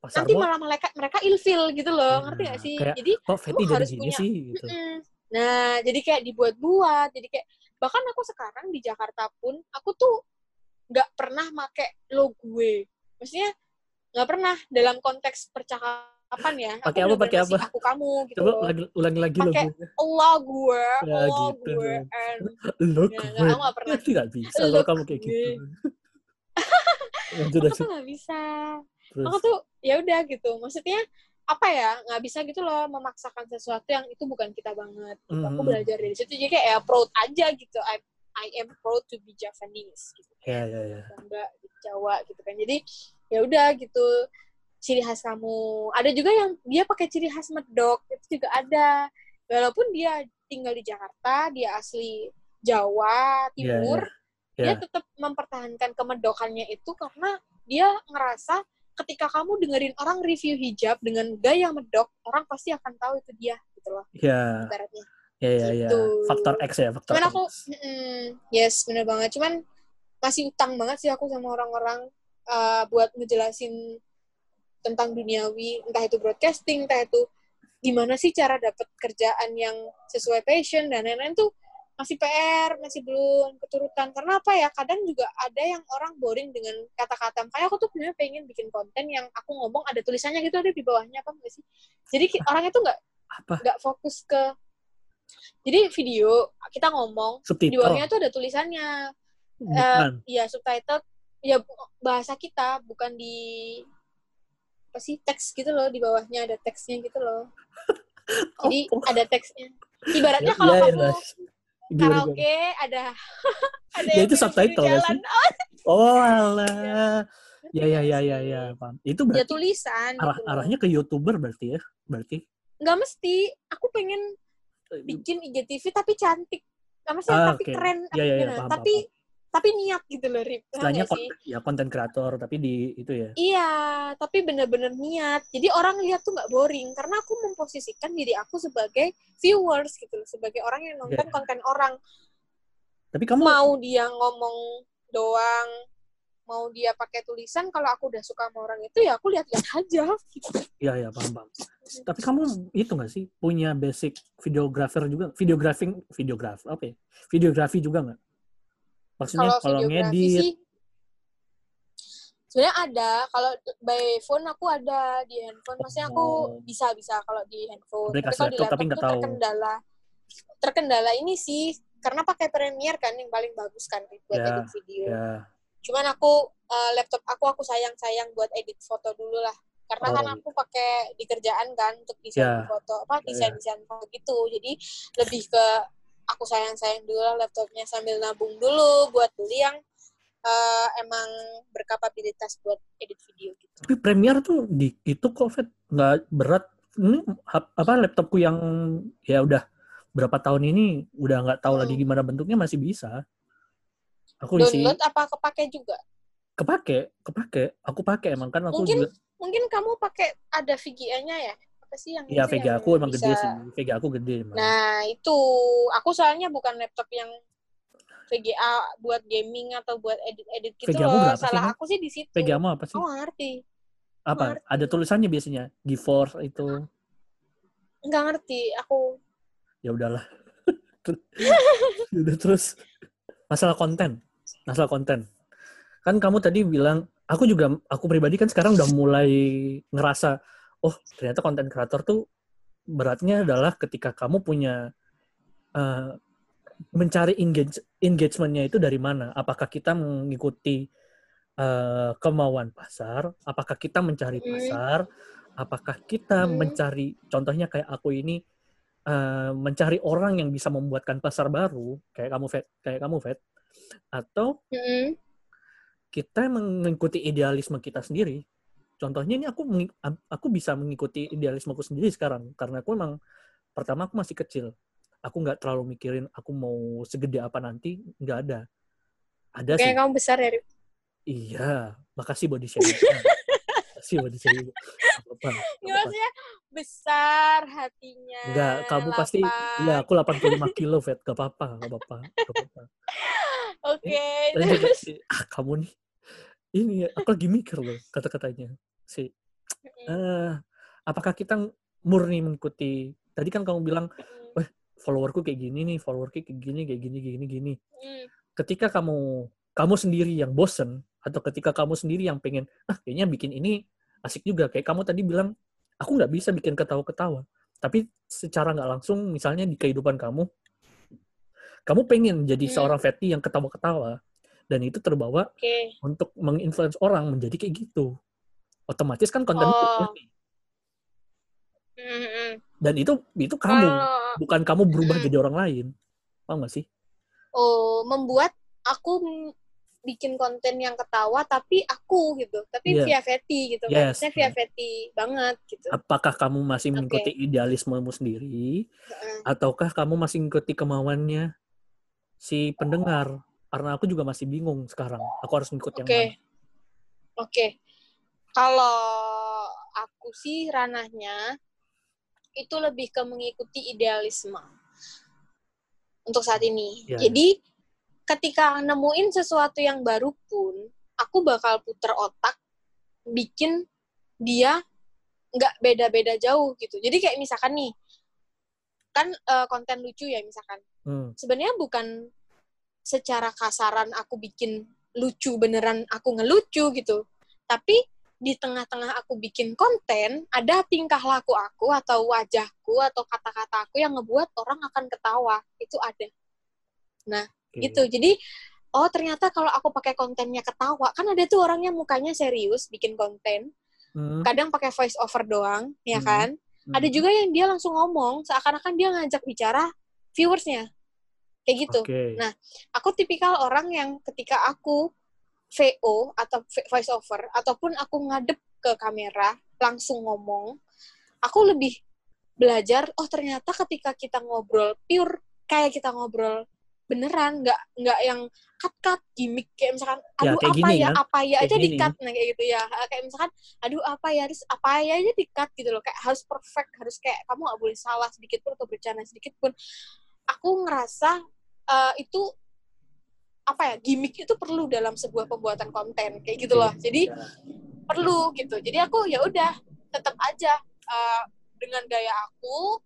Pasar nanti malah mereka mereka ilfil gitu loh. Ngerti Nah, gak sih? kayak, jadi kok Fetty harus punya- sih? Gitu. mm, nah jadi kayak dibuat-buat jadi kayak bahkan aku sekarang di Jakarta pun aku tuh nggak pernah make lo gue maksudnya nggak pernah dalam konteks percakapan ya aku Pakai apa, pakai apa? aku kamu gitu Coba lagi, ulangi lagi Pakai logo. Allah gue Ya, Allah gitu gue and Lo Ya, gue. nggak, aku nggak pernah. Tidak bisa Lo kalau kamu kayak gitu. lanjut, aku tuh nggak bisa Terus. aku tuh ya udah gitu maksudnya apa ya nggak bisa gitu loh memaksakan sesuatu yang itu bukan kita banget gitu. aku Hmm. belajar dari situ jadi kayak ya proud aja gitu I I am proud to be Japanese gitu Ya, ya, ya. bangga di Jawa gitu kan jadi ya udah gitu ciri khas kamu ada juga yang dia pakai ciri khas medok itu juga ada walaupun dia tinggal di Jakarta dia asli Jawa Timur ya. dia tetap mempertahankan kemedokannya itu karena dia ngerasa ketika kamu dengerin orang review hijab dengan gaya medok orang pasti akan tahu itu dia gitu loh Ya, ibaratnya Ya ya ya. Gitu. Faktor X ya, faktor Cuman X. aku, mm, yes bener banget. Cuman masih utang banget sih aku sama orang-orang uh, buat ngejelasin tentang duniawi, entah itu broadcasting, entah itu gimana sih cara dapat kerjaan yang sesuai passion dan lain-lain tuh masih PR, masih belum keturutan. Karena apa ya? Kadang juga ada yang orang boring dengan kata-kata. Kayak aku tuh sebenarnya pengen bikin konten yang aku ngomong ada tulisannya gitu ada di bawahnya apa enggak sih? Jadi orang itu nggak Apa? nggak fokus ke jadi video kita ngomong di Subtitle. bawahnya tuh ada tulisannya Bukan. ya subtitle ya bahasa kita bukan di apa sih teks gitu loh di bawahnya ada teksnya gitu loh jadi Oh, ada teksnya ibaratnya Ya, kalau ya, ya, kamu gimana? karaoke ada ada Ya, itu subtitle ya jalan. sih? Oh alah. Ya ya ya ya ya, paham. Itu ya berarti tulisan arah gitu arahnya ke youtuber berarti ya? Berarti nggak mesti aku pengen bikin IGTV tapi cantik nggak mesti Ah, tapi oke. keren Ya, ya, ya, gimana. paham, tapi tapi niat gitu loh Rip istilahnya konten, ya konten kreator tapi di itu ya. Iya, tapi bener-bener niat. Jadi orang lihat tuh nggak boring karena aku memposisikan diri aku sebagai viewers gitu loh, sebagai orang yang nonton Iya. konten orang. Tapi kamu Mau dia ngomong doang, mau dia pakai tulisan, kalau aku udah suka sama orang itu ya aku lihat-lihat aja. Gitu. ya ya paham paham. Tapi kamu itu nggak sih punya basic videographer juga? Videography videographer apa ya? Videografi juga nggak? Maksudnya Kalau kalau ngedit. sih sebenarnya ada. Kalau by phone aku ada di handphone. Maksudnya aku Oh. bisa bisa kalau di handphone. Aplikasi tapi kalau di laptop tapi nggak tahu. terkendala. Terkendala ini sih karena pakai Premiere kan yang paling bagus kan buat Ya, edit video. ya. cuman aku eh, laptop aku aku sayang sayang buat edit foto dulu lah. Karena Oh, kan aku pakai di kerjaan kan untuk desain Ya. foto apa desain desain foto gitu. Jadi lebih ke aku sayang sayang dulu lah laptopnya sambil nabung dulu buat beli yang eh, emang berkapabilitas buat edit video gitu Tapi Premiere tuh di itu kok Fet nggak berat. Ini apa laptopku yang ya udah berapa tahun ini udah nggak tahu lagi Hmm. gimana bentuknya masih bisa. Aku isi download apa kepake juga kepake, kepake. Aku pakai emang kan aku Mungkin juga mungkin kamu pakai ada VGA-nya ya apa sih yang ya itu VGA yang aku emang gede bisa- sih. VGA aku gede emang. Nah, itu aku soalnya bukan laptop yang VGA buat gaming atau buat edit-edit gitu VGA-mu loh. sih, Salah Nak? aku sih di situ. VGA mu apa sih? Nggak ngerti. apa? ngerti. Ada tulisannya biasanya. GeForce itu. Nggak ngerti. Aku Ya udahlah. udah terus masalah konten. Masalah konten. Kan kamu tadi bilang aku juga aku pribadi kan sekarang udah mulai ngerasa oh ternyata konten kreator tuh beratnya adalah ketika kamu punya eh, mencari engage, engagementnya itu dari mana? Apakah kita mengikuti eh, kemauan pasar? Apakah kita mencari Hmm. pasar? Apakah kita Hmm. mencari contohnya kayak aku ini eh, mencari orang yang bisa membuatkan pasar baru kayak kamu Vet, kayak kamu Vet atau Mm-mm. kita mengikuti idealisme kita sendiri. Contohnya ini aku aku bisa mengikuti idealismeku sendiri sekarang karena aku emang pertama aku masih kecil. Aku nggak terlalu mikirin aku mau segede apa nanti, nggak ada. Ada sih. kayak kamu besar ya. Rip. Iya, makasih body shaming. makasih body shaming. Nggak, apa-apa. maksudnya besar hatinya. Enggak, kamu pasti lapang. Iya, aku 85 kilo, Vet. Gak apa-apa, gak apa-apa. Oke, Tadi juga, terus. ah, kamu nih. Ini, aku lagi mikir loh kata-katanya. Si, Mm-mm. eh, apakah kita murni mengikuti, tadi kan kamu bilang, Mm-mm. followerku kayak gini nih, followerku kayak gini, kayak gini, gini, gini. Mm. Ketika kamu kamu sendiri yang bosen, atau ketika kamu sendiri yang pengen, ah kayaknya bikin ini asik juga. Kayak kamu tadi bilang, aku nggak bisa bikin ketawa-ketawa. Tapi secara nggak langsung, misalnya di kehidupan kamu, kamu pengen jadi Hmm. seorang Fatty yang ketawa-ketawa. Dan itu terbawa Oke. untuk menginfluence orang menjadi kayak gitu. Otomatis kan konten Oh. Dan itu itu kamu, Kalau bukan kamu berubah Mm. jadi orang lain. Paham nggak sih? oh membuat aku bikin konten yang ketawa tapi aku gitu tapi Iya. via Fetty gitu kan Yes. maksudnya via Fetty banget gitu Apakah kamu masih mengikuti idealismemu sendiri ataukah kamu masih mengikuti kemauannya si pendengar? Karena aku juga masih bingung sekarang. Aku harus ngikut yang oke mana. oke kalau aku sih ranahnya itu lebih ke mengikuti idealisme untuk saat ini. Iya, Jadi ketika nemuin sesuatu yang baru pun, aku bakal puter otak bikin dia nggak beda-beda jauh gitu. Jadi kayak misalkan nih, kan eh, konten lucu ya misalkan. Hmm. Sebenarnya bukan secara kasaran aku bikin lucu beneran aku ngelucu gitu. Tapi di tengah-tengah aku bikin konten, ada tingkah laku aku atau wajahku atau kata-kata aku yang ngebuat orang akan ketawa. Itu ada. Oke. Gitu. Jadi oh ternyata kalau aku pakai kontennya ketawa, kan ada tuh orang yang mukanya serius bikin konten, Hmm. kadang pakai voice over doang, ya Hmm. kan? Hmm. Ada juga yang dia langsung ngomong seakan-akan dia ngajak bicara viewersnya. Kayak gitu. Oke. Nah, Aku tipikal orang yang ketika aku VO atau voice over ataupun aku ngadep ke kamera langsung ngomong, aku lebih belajar oh ternyata ketika kita ngobrol pure kayak kita ngobrol beneran nggak nggak yang cut cut gimmick kayak misalkan Ya, aduh kayak apa gini ya kan? apa ya Kayak aja di cut nah kayak gitu ya. Kayak misalkan aduh apa ya harus apa ya aja di cut gitu loh. Kayak harus perfect harus kayak kamu nggak boleh salah sedikit pun atau bercanda sedikit pun. Aku ngerasa eh, itu apa ya gimmick itu perlu dalam sebuah pembuatan konten kayak gitu loh. Jadi Ya. perlu gitu. Jadi aku ya udah tetap aja eh, dengan gaya aku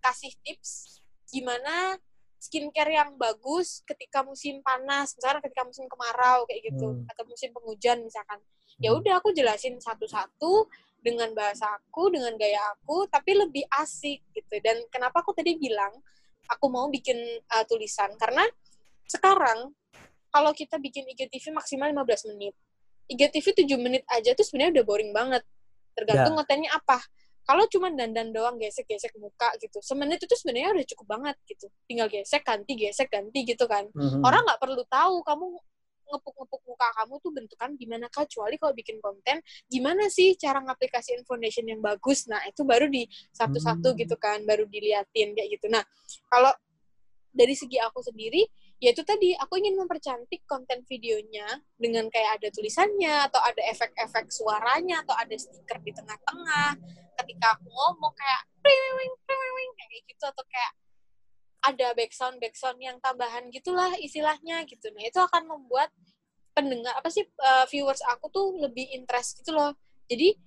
kasih tips gimana skincare yang bagus ketika musim panas misalkan ketika musim kemarau kayak gitu. Hmm. atau musim penghujan misalkan. Ya Hmm. udah aku jelasin satu-satu dengan bahasa aku dengan gaya aku tapi lebih asik gitu. Dan kenapa aku tadi bilang aku mau bikin uh, tulisan? Karena sekarang kalau kita bikin IGTV maksimal 15 menit IGTV 7 menit aja tuh sebenarnya udah boring banget. Tergantung kontennya apa. Kalau cuma dandan doang gesek-gesek muka gitu semenit itu sebenarnya udah cukup banget gitu. Tinggal gesek ganti gesek ganti gitu kan. Mhm. orang nggak perlu tahu kamu ngepuk-ngepuk muka kamu tuh bentukan gimana kecuali kalau bikin konten gimana sih cara ngaplikasiin foundation yang bagus? Nah itu baru di satu-satu Hmm. gitu kan baru diliatin kayak gitu. Nah kalau dari segi aku sendiri ya itu tadi aku ingin mempercantik konten videonya dengan kayak ada tulisannya atau ada efek-efek suaranya atau ada stiker di tengah-tengah. Ketika aku ngomong kayak priwing priwing kayak gitu atau kayak ada background background yang tambahan gitulah istilahnya gitu. Nah itu akan membuat pendengar apa sih uh, viewers aku tuh lebih interest gitu loh. Jadi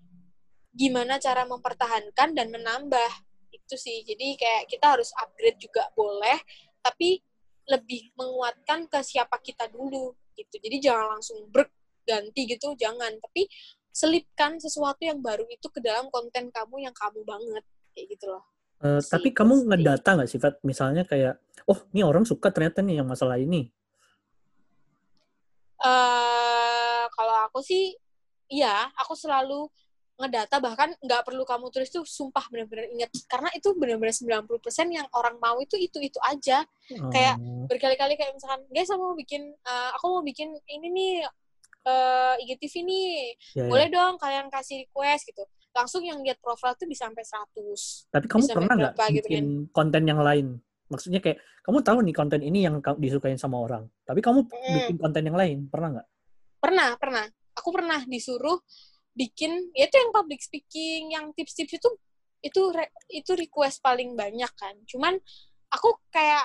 gimana cara mempertahankan dan menambah? Itu sih. Jadi kayak kita harus upgrade juga boleh tapi lebih menguatkan ke siapa kita dulu gitu jadi jangan langsung berganti gitu jangan tapi selipkan sesuatu yang baru itu ke dalam konten kamu yang kamu banget kayak gitu loh Eh, Sih, tapi kamu ngedata nggak sih, Fat? Misalnya kayak, oh, ini orang suka ternyata nih yang masalah ini. eh kalau aku sih iya aku selalu ngedata bahkan nggak perlu kamu tulis tuh sumpah benar-benar ingat karena itu benar-benar 90% yang orang mau itu itu itu aja Kayak Oh, berkali-kali kayak misalkan guys aku mau bikin eh, aku mau bikin ini nih eh IGTV nih ya, ya. boleh dong kalian kasih request gitu langsung yang lihat profil tuh bisa sampai 100 Tapi kamu bisa pernah nggak gitu bikin konten yang lain? Maksudnya kayak, kamu tahu nih konten ini yang ka- disukain sama orang. Tapi kamu Mm. bikin konten yang lain, pernah nggak? pernah pernah aku pernah disuruh bikin ya itu yang public speaking yang tips-tips itu itu re- itu request paling banyak kan. Cuman aku kayak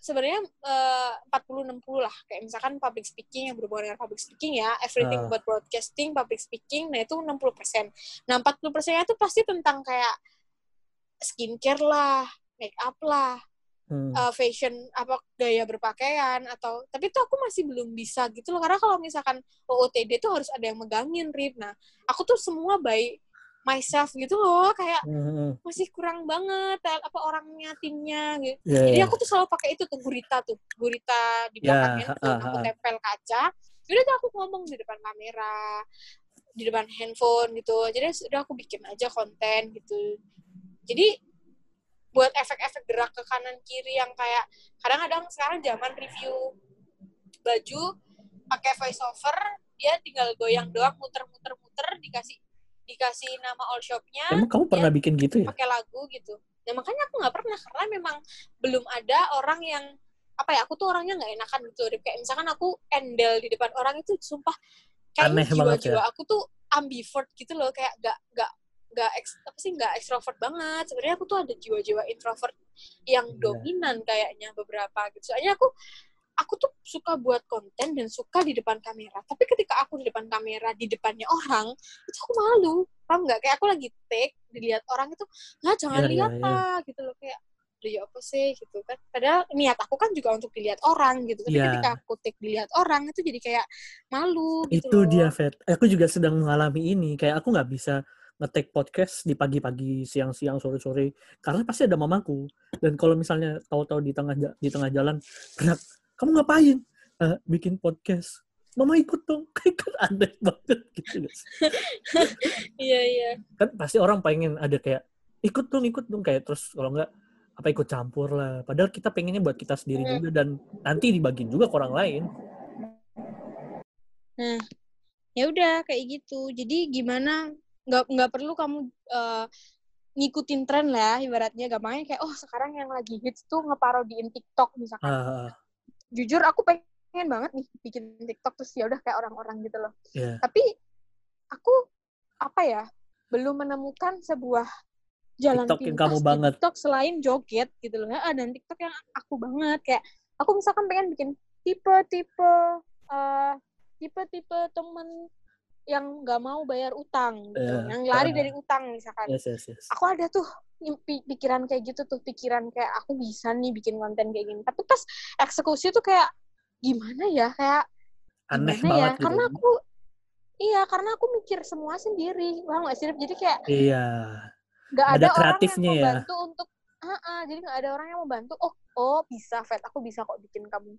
sebenarnya eh, 40 60 lah. Kayak misalkan public speaking yang berhubungan dengan public speaking ya everything Ah. but broadcasting public speaking nah itu 60% nah 40% itu pasti tentang kayak skincare lah make up lah Hmm. uh, fashion apa gaya berpakaian atau tapi itu aku masih belum bisa gitu loh. Karena kalau misalkan OOTD itu harus ada yang megangin Rip. Nah aku tuh semua by myself gitu loh. Kayak Hmm. masih kurang banget eh, apa orangnya timnya gitu. Ya, jadi ya. aku tuh selalu pakai itu tuh gurita tuh. Gurita di Ya, belakang handphone ha, ha, aku tempel kaca. Udah tuh aku ngomong di depan kamera di depan handphone gitu. Jadi udah aku bikin aja konten gitu. Jadi buat efek-efek gerak ke kanan kiri yang kayak kadang-kadang sekarang zaman review baju pakai voice over dia tinggal goyang doang muter-muter-muter dikasih dikasih nama all shopnya Emang kamu pernah bikin gitu ya? pakai lagu gitu. Nah makanya aku nggak pernah karena memang belum ada orang yang apa ya aku tuh orangnya nggak enakan gitu kayak misalkan aku endel di depan orang itu sumpah kayaknya Aneh jiwa-jiwa ya. aku tuh ambivert gitu loh kayak gak gak nggak apa sih nggak ekstrovert banget. Sebenarnya aku tuh ada jiwa-jiwa introvert yang Iya. dominan kayaknya beberapa gitu. Soalnya aku aku tuh suka buat konten dan suka di depan kamera. Tapi ketika aku di depan kamera di depannya orang itu aku malu. Paham nggak? Kayak aku lagi take dilihat orang itu nggak jangan Iya, iya, lihat iya. lah gitu loh. Kayak "Duh, ya apa sih? Gitu kan. Padahal niat aku kan juga untuk dilihat orang gitu. Tapi Iya. ketika aku take dilihat orang itu jadi kayak malu gitu itu loh. dia Vet aku juga sedang mengalami ini. Kayak aku nggak bisa ngetek podcast di pagi-pagi siang-siang sore-sore karena pasti ada mamaku. Dan kalau misalnya tahu-tahu di tengah di tengah jalan gerak kamu ngapain? "Eh, bikin podcast. Mama ikut dong. Kayak kan aneh banget gitu guys. Iya iya. Kan pasti orang pengen ada kayak ikut dong ikut dong. Kayak terus kalau nggak apa ikut campur lah. Padahal kita pengennya buat kita sendiri Hmm. juga dan nanti dibagiin juga ke orang lain. Nah, ya udah kayak gitu. Jadi gimana nggak nggak perlu kamu eh, ngikutin tren lah ibaratnya gampangnya kayak oh sekarang yang lagi hits tuh ngeparodiin TikTok misalkan. ah Jujur aku pengen banget nih bikin TikTok terus ya udah kayak orang-orang gitu loh. ya Tapi aku apa ya belum menemukan sebuah jalan TikTok yang kamu banget. TikTok selain joget gitu loh. Ah, dan TikTok yang aku banget kayak aku misalkan pengen bikin tipe-tipe eh tipe-tipe temen yang nggak mau bayar utang gitu, Iya, yang lari dari utang misalkan. yes yes yes Aku ada tuh pi- pikiran kayak gitu tuh, pikiran kayak aku bisa nih bikin konten kayak gini. Tapi pas eksekusi tuh kayak gimana ya, kayak aneh gimana ya? banget gitu Karena aku iya, karena aku mikir semua sendiri. Paham nggak sih? Jadi kayak iya nggak Ada ada, orang kreatifnya yang ya. untuk Ah, ah, jadi nggak ada orang yang membantu oh oh bisa Fat aku bisa kok bikin kamu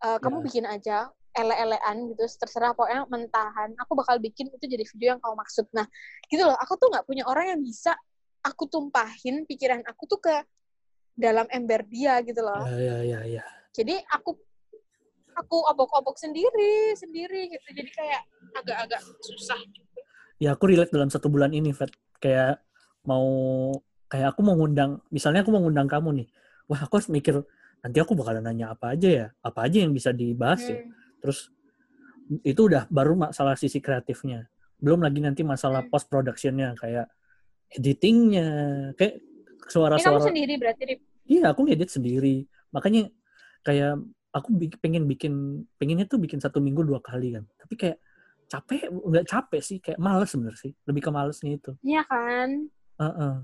Eh, kamu Ya. bikin aja ele-elean gitu terserah pokoknya mentahan. Aku bakal bikin itu jadi video yang kau maksud. Nah gitu loh. Aku tuh nggak punya orang yang bisa aku tumpahin pikiran aku tuh ke dalam ember dia gitu loh. Ya ya ya, ya. jadi aku aku obok-obok sendiri sendiri gitu. Jadi kayak agak-agak susah. Ya aku relate dalam satu bulan ini Fat. Kayak mau kayak aku mau ngundang misalnya aku mau ngundang kamu nih. Wah aku harus mikir nanti aku bakalan nanya apa aja ya apa aja yang bisa dibahas ya. Hmm. terus itu udah baru masalah sisi kreatifnya. Belum lagi nanti masalah Hmm. post productionnya kayak editingnya kayak Ini kamu suara-suara sendiri berarti iya aku ngedit sendiri. Makanya kayak aku pengen bikin pengennya tuh bikin satu minggu dua kali kan. Tapi kayak capek nggak capek sih kayak males sebenarnya sih. Lebih ke malesnya itu. Iya kan? Heeh.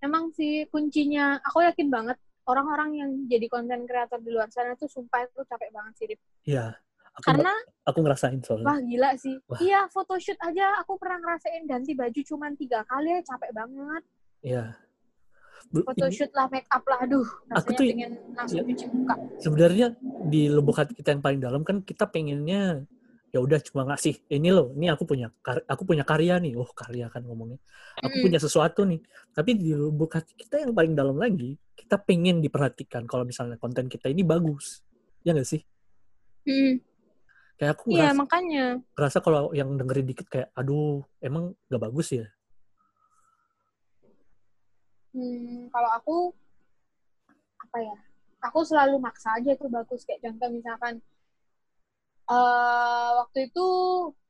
emang sih kuncinya aku yakin banget orang-orang yang jadi konten kreator di luar sana tuh sumpah itu capek banget sih Rip. Iya, aku karena aku ngerasain soalnya. wah gila sih Wah. iya photoshoot aja aku pernah ngerasain ganti baju cuman tiga kali ya capek banget Iya. Photoshoot lah make up lah aduh rasanya tuh- pengen langsung ya. cuci muka sebenarnya di lubuk hati kita yang paling dalam kan kita pengennya ya udah cuma ngasih ini loh, ini aku punya aku punya karya nih. Oh, karya kan ngomongnya. Aku Mm. punya sesuatu nih. Tapi di lubuk hati kita yang paling dalam lagi, kita pengen diperhatikan kalau misalnya konten kita ini bagus. Ya nggak sih? Hmm, Kayak aku iya ngerasa, makanya ngerasa kalau yang dengerin dikit kayak aduh, emang nggak bagus ya? hmm, kalau aku apa ya aku selalu maksa aja tuh bagus kayak contoh misalkan eh waktu itu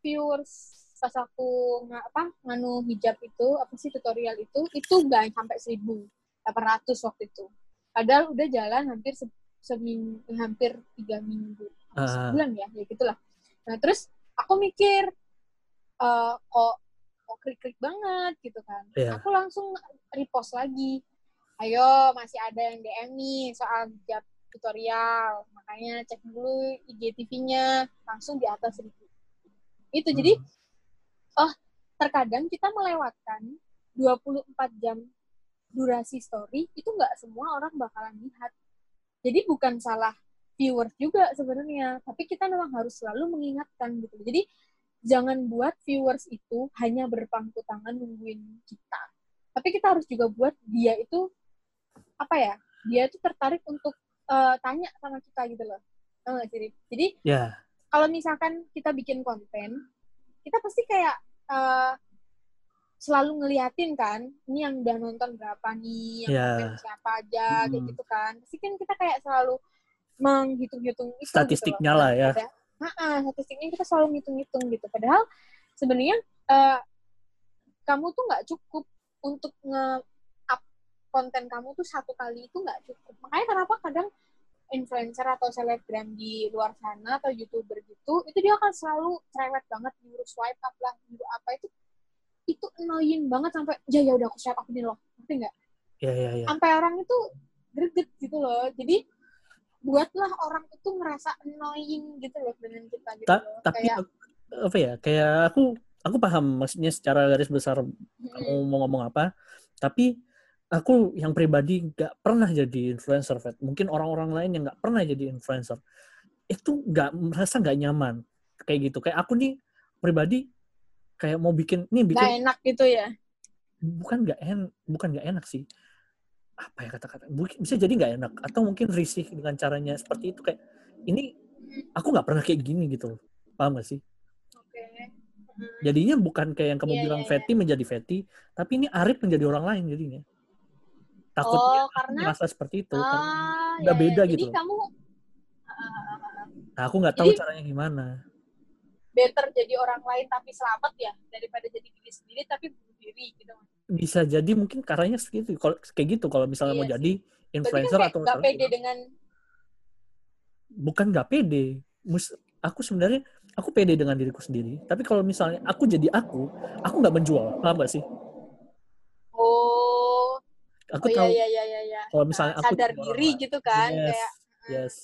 viewers pas aku nggak apa nganu hijab itu apa sih tutorial itu itu nggak sampai seribu ratus waktu itu padahal udah jalan hampir se seminggu hampir tiga minggu Ah. sebulan ya ya gitulah nah terus aku mikir eh kok kok klik-klik banget gitu kan Iya. aku langsung repost lagi ayo masih ada yang DM nih soal hijab tutorial makanya cek dulu IGTV-nya langsung di atas seribu itu jadi Hmm. oh terkadang kita melewatkan 24 jam durasi story itu nggak semua orang bakalan lihat. Jadi bukan salah viewers juga sebenarnya tapi kita memang harus selalu mengingatkan gitu. Jadi jangan buat viewers itu hanya berpangku tangan nungguin kita. Tapi kita harus juga buat dia itu apa ya dia itu tertarik untuk eh, tanya sama kita gitu loh. Sih Rip? jadi Ya, kalau misalkan kita bikin konten, kita pasti kayak eh, selalu ngeliatin kan, ini yang udah nonton berapa nih, yang Ya. komen siapa aja, kayak Hmm. gitu kan. Pasti kan kita kayak selalu menghitung-hitung itu. Statistiknya gitu loh. lah ya. Ha-ha, statistiknya kita selalu ngitung-ngitung gitu. Padahal sebenarnya eh, kamu tuh nggak cukup untuk nge up konten kamu tuh satu kali itu nggak cukup makanya kenapa kadang influencer atau selebgram di luar sana atau youtuber gitu itu dia akan selalu cerewet banget nyuruh swipe up lah nyuruh apa itu itu annoying banget sampai ya ya udah aku swipe up ini loh. Ngerti nggak? Ya ya ya. Sampai orang itu greget gitu loh. Jadi buatlah orang itu ngerasa annoying gitu loh dengan kita gitu Ta- loh. tapi kayak aku- apa ya kayak aku aku paham maksudnya secara garis besar mm, kamu mau ngomong apa. Tapi aku yang pribadi nggak pernah jadi influencer Fat. mungkin orang-orang lain yang nggak pernah jadi influencer. Itu nggak merasa nggak nyaman. Kayak gitu. Kayak aku nih pribadi kayak mau bikin nih bikin enak gitu ya? Bukan nggak en bukan nggak enak sih. Apa ya kata-kata? Mungkin bisa jadi nggak enak atau mungkin risih dengan caranya seperti itu kayak ini aku nggak pernah kayak gini gitu loh. Paham gak sih? Jadinya bukan kayak yang kamu Iya, bilang iya. Fetty menjadi Fetty tapi ini Arif menjadi orang lain jadinya. Takutnya oh karena merasa seperti itu ah, udah ya, beda ya. gitu jadi kamu ah, nah aku nggak tahu Jadi- caranya gimana better jadi orang lain tapi selamat ya daripada jadi diri sendiri tapi bunuh diri gitu. Bisa jadi mungkin caranya segitu kalau kayak gitu kalau misalnya Iya mau sih. jadi Berarti influencer kan atau nggak pede dengan bukan nggak pede. Mus- aku sebenarnya aku pede dengan diriku sendiri. Tapi kalau misalnya aku jadi aku aku nggak menjual. Paham gak sih? Oh. Aku oh tahu iya iya iya iya. kalau misalnya Nah, aku sadar orang diri lain. gitu kan yes, kayak yes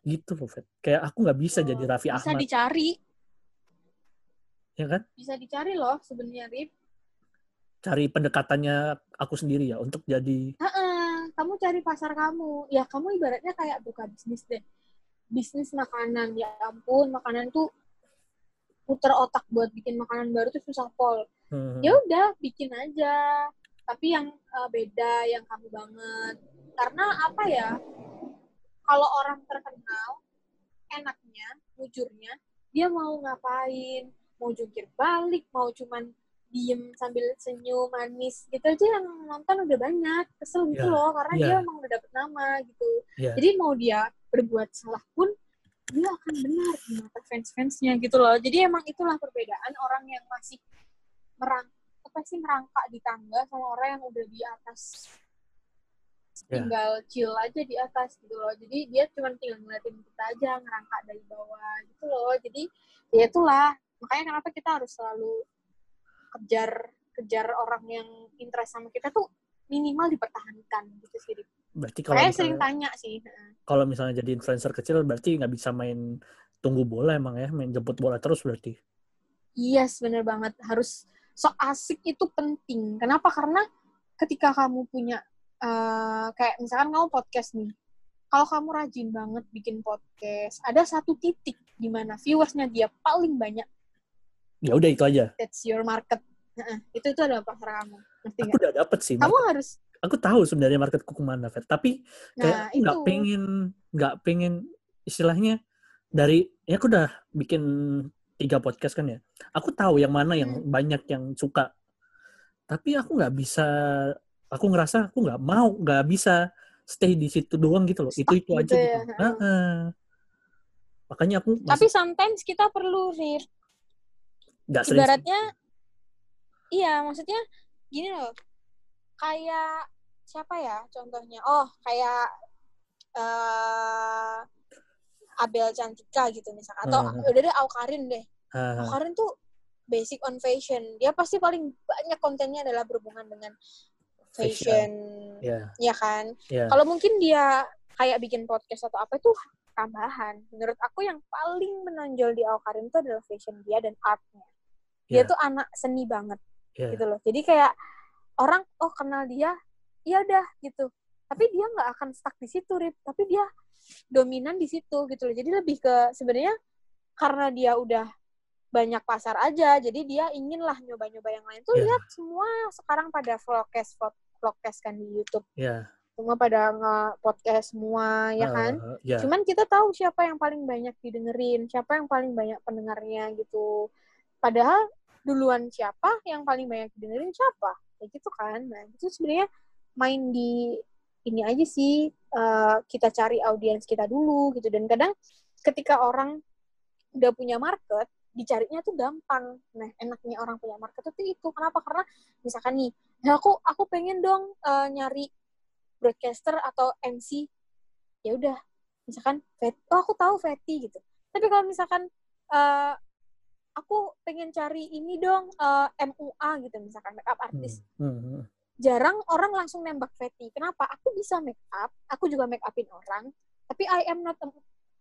gitu loh Fet. kayak aku nggak bisa Oh, jadi Raffi bisa Ahmad. dicari. Ya kan? Bisa dicari loh sebenarnya Rip. Cari pendekatannya aku sendiri ya untuk jadi Heeh, kamu cari pasar kamu. Ya kamu ibaratnya kayak buka bisnis deh. Bisnis makanan ya ampun makanan tuh puter otak buat bikin makanan baru tuh susah pol. Hmm, ya udah bikin aja. Tapi yang eh, beda yang kamu banget. Karena apa ya kalau orang terkenal enaknya jujurnya dia mau ngapain? Mau jungkir balik mau cuman diem sambil senyum manis gitu aja yang nonton udah banyak. Kesel gitu Ya, loh karena ya. dia emang udah dapet nama gitu. Ya jadi mau dia berbuat salah pun dia akan benar di mata fans-fansnya gitu loh. Jadi emang itulah perbedaan orang yang masih merang apa sih merangkak di tangga sama orang yang udah di atas Ya. tinggal chill aja di atas gitu loh jadi dia cuma tinggal ngeliatin kita aja ngerangkak dari bawah gitu loh jadi ya itulah makanya kenapa kita harus selalu kejar kejar orang yang interest sama kita tuh minimal dipertahankan gitu sih berarti kalau Saya sering tanya sih. Kalau misalnya jadi influencer kecil berarti nggak bisa main tunggu bola emang ya main jemput bola terus berarti Yes, bener banget. Harus so asik itu penting. Kenapa? Karena ketika kamu punya eh, kayak misalkan kamu podcast nih. Kalau kamu rajin banget bikin podcast, ada satu titik di mana viewersnya dia paling banyak. ya udah itu aja That's your market. Heeh, itu itu adalah pasar kamu. Ngerti aku udah dapet sih Kamu market. harus aku tahu sebenarnya marketku ke mana Fet. tapi kayak nah aku nggak pengen nggak pengen istilahnya dari ya aku udah bikin tiga podcast kan ya aku tahu yang mana yang Hmm. banyak yang suka tapi aku nggak bisa aku ngerasa aku nggak mau nggak bisa stay di situ doang gitu loh. Itu Stuck itu aja gitu gitu. ya, heeh. Heeh. makanya aku Tapi masih sometimes kita perlu Rif. nggak sering ibaratnya iya maksudnya gini loh. Kayak siapa ya contohnya? Oh kayak eh Abel Cantika gitu misalkan. Atau Hmm. udah deh Aukarin deh. Ah, Aukarin tuh basic on fashion. Dia pasti paling banyak kontennya adalah berhubungan dengan fashion, ya. Ya kan? Ya. Kalau mungkin dia kayak bikin podcast atau apa itu tambahan. Menurut aku yang paling menonjol di Aukarin itu adalah fashion dia dan artnya. Dia ya. tuh anak seni banget ya. gitu loh. Jadi kayak orang oh kenal dia ya udah gitu. Tapi dia nggak akan stuck di situ Rip. Tapi dia dominan di situ gitu loh. Jadi lebih ke sebenarnya karena dia udah banyak pasar aja jadi dia ingin lah nyoba-nyoba yang lain tuh Ya. lihat semua sekarang pada vlogcast vlogcast kan di YouTube ya semua pada nge-podcast semua ya kan Ah, ya Cuman kita tahu siapa yang paling banyak didengerin, siapa yang paling banyak pendengarnya gitu. Padahal duluan siapa yang paling banyak didengerin siapa, kayak gitu kan. Nah itu sebenarnya main di ini aja sih eh, kita cari audiens kita dulu gitu. Dan kadang ketika orang udah punya market, dicarinya tuh gampang. Nah, enaknya orang punya market itu itu kenapa? Karena misalkan nih, ya aku aku pengen dong uh, nyari broadcaster atau MC. Ya udah, misalkan oh aku tahu Fetty gitu. Tapi kalau misalkan uh, aku pengen cari ini dong uh, eh, MUA gitu misalkan makeup artist. Hmm. Hmm. hmm. Jarang orang langsung nembak Fetty. Kenapa? Aku bisa make up, aku juga make upin orang, tapi I am not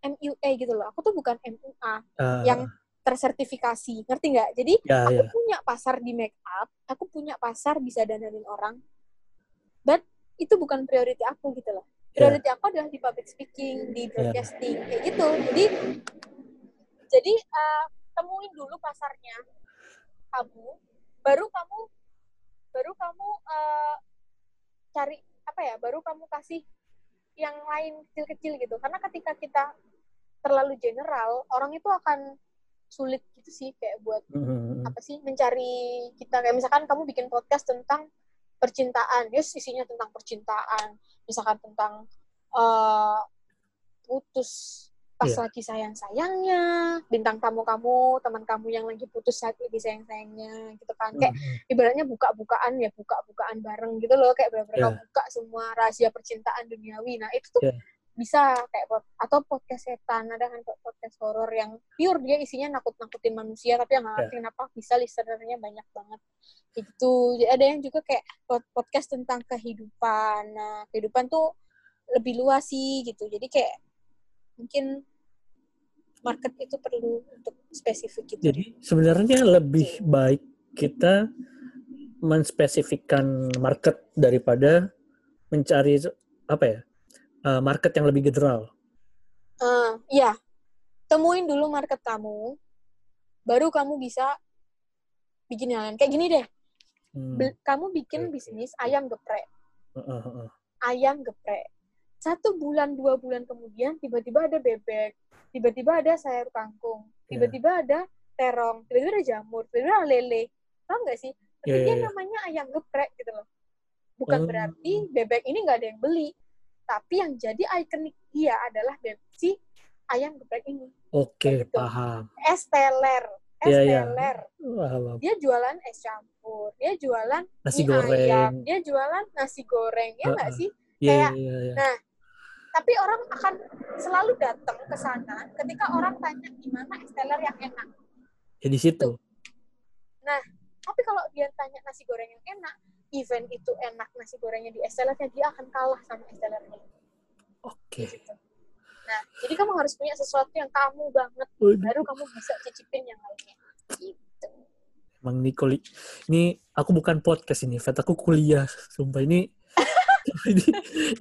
MUA gitu loh. Aku tuh bukan MUA uh. yang tersertifikasi, ngerti nggak? Jadi ya, aku ya. punya pasar di make up, aku punya pasar bisa dandanin orang, but itu bukan priority aku gitu loh. Ya. Priority yeah. aku adalah di public speaking, di ya. broadcasting, yeah. kayak gitu. Jadi, jadi uh, temuin dulu pasarnya kamu, baru kamu, baru kamu uh, cari apa ya? Baru kamu kasih yang lain kecil-kecil gitu. Karena ketika kita terlalu general, orang itu akan sulit gitu sih kayak buat mm-hmm. apa sih mencari kita kayak misalkan kamu bikin podcast tentang percintaan, dia isinya tentang percintaan, misalkan tentang uh, putus pas yeah. lagi sayang-sayangnya, bintang tamu kamu, teman kamu yang lagi putus saat lagi sayang-sayangnya, gitu kan. Kayak mm-hmm. ibaratnya buka-bukaan ya, buka-bukaan bareng gitu loh, kayak benar-benar yeah. buka semua rahasia percintaan duniawi. Nah, itu tuh yeah bisa kayak atau podcast setan ada kan podcast horor yang pure dia isinya nakut-nakutin manusia tapi yang nggak ngerti yeah. kenapa bisa listenernya banyak banget. Itu ada yang juga kayak podcast tentang kehidupan. Nah kehidupan tuh lebih luas sih gitu. Jadi kayak mungkin market itu perlu untuk spesifik gitu. Jadi sebenarnya lebih baik kita menspesifikkan market daripada mencari apa ya uh, market yang lebih general? Uh, iya. Temuin dulu market kamu, baru kamu bisa bikin yang lain. Kayak gini deh. Hmm. kamu bikin okay. bisnis ayam geprek. Uh, uh, uh. Ayam geprek. Satu bulan, dua bulan kemudian, tiba-tiba ada bebek, tiba-tiba ada sayur kangkung, ya. tiba-tiba yeah. ada terong, tiba-tiba ada jamur, tiba-tiba ada lele. Paham nggak sih? Tapi yeah, dia yeah. namanya ayam geprek gitu loh. Bukan um. berarti bebek ini nggak ada yang beli tapi yang jadi ikonik dia adalah si ayam geprek ini. Oke, gitu. paham. Es teler, es yeah, iya. teler. Yeah. Dia jualan es campur, dia jualan nasi goreng, ayam, dia jualan nasi goreng, ya nggak uh, sih? Yeah, Kayak, yeah, yeah. nah, tapi orang akan selalu datang ke sana ketika orang tanya gimana es teler yang enak. Ya di situ. Nah, tapi kalau dia tanya nasi goreng yang enak, event itu enak nasi gorengnya di SLF-nya dia akan kalah sama SLF-nya. Oke. Okay. Gitu. Nah, jadi kamu harus punya sesuatu yang kamu banget, Waduh. baru kamu bisa cicipin yang lainnya. Gitu. Emang Nikoli, ini aku bukan podcast ini, Fet, aku kuliah. Sumpah ini ini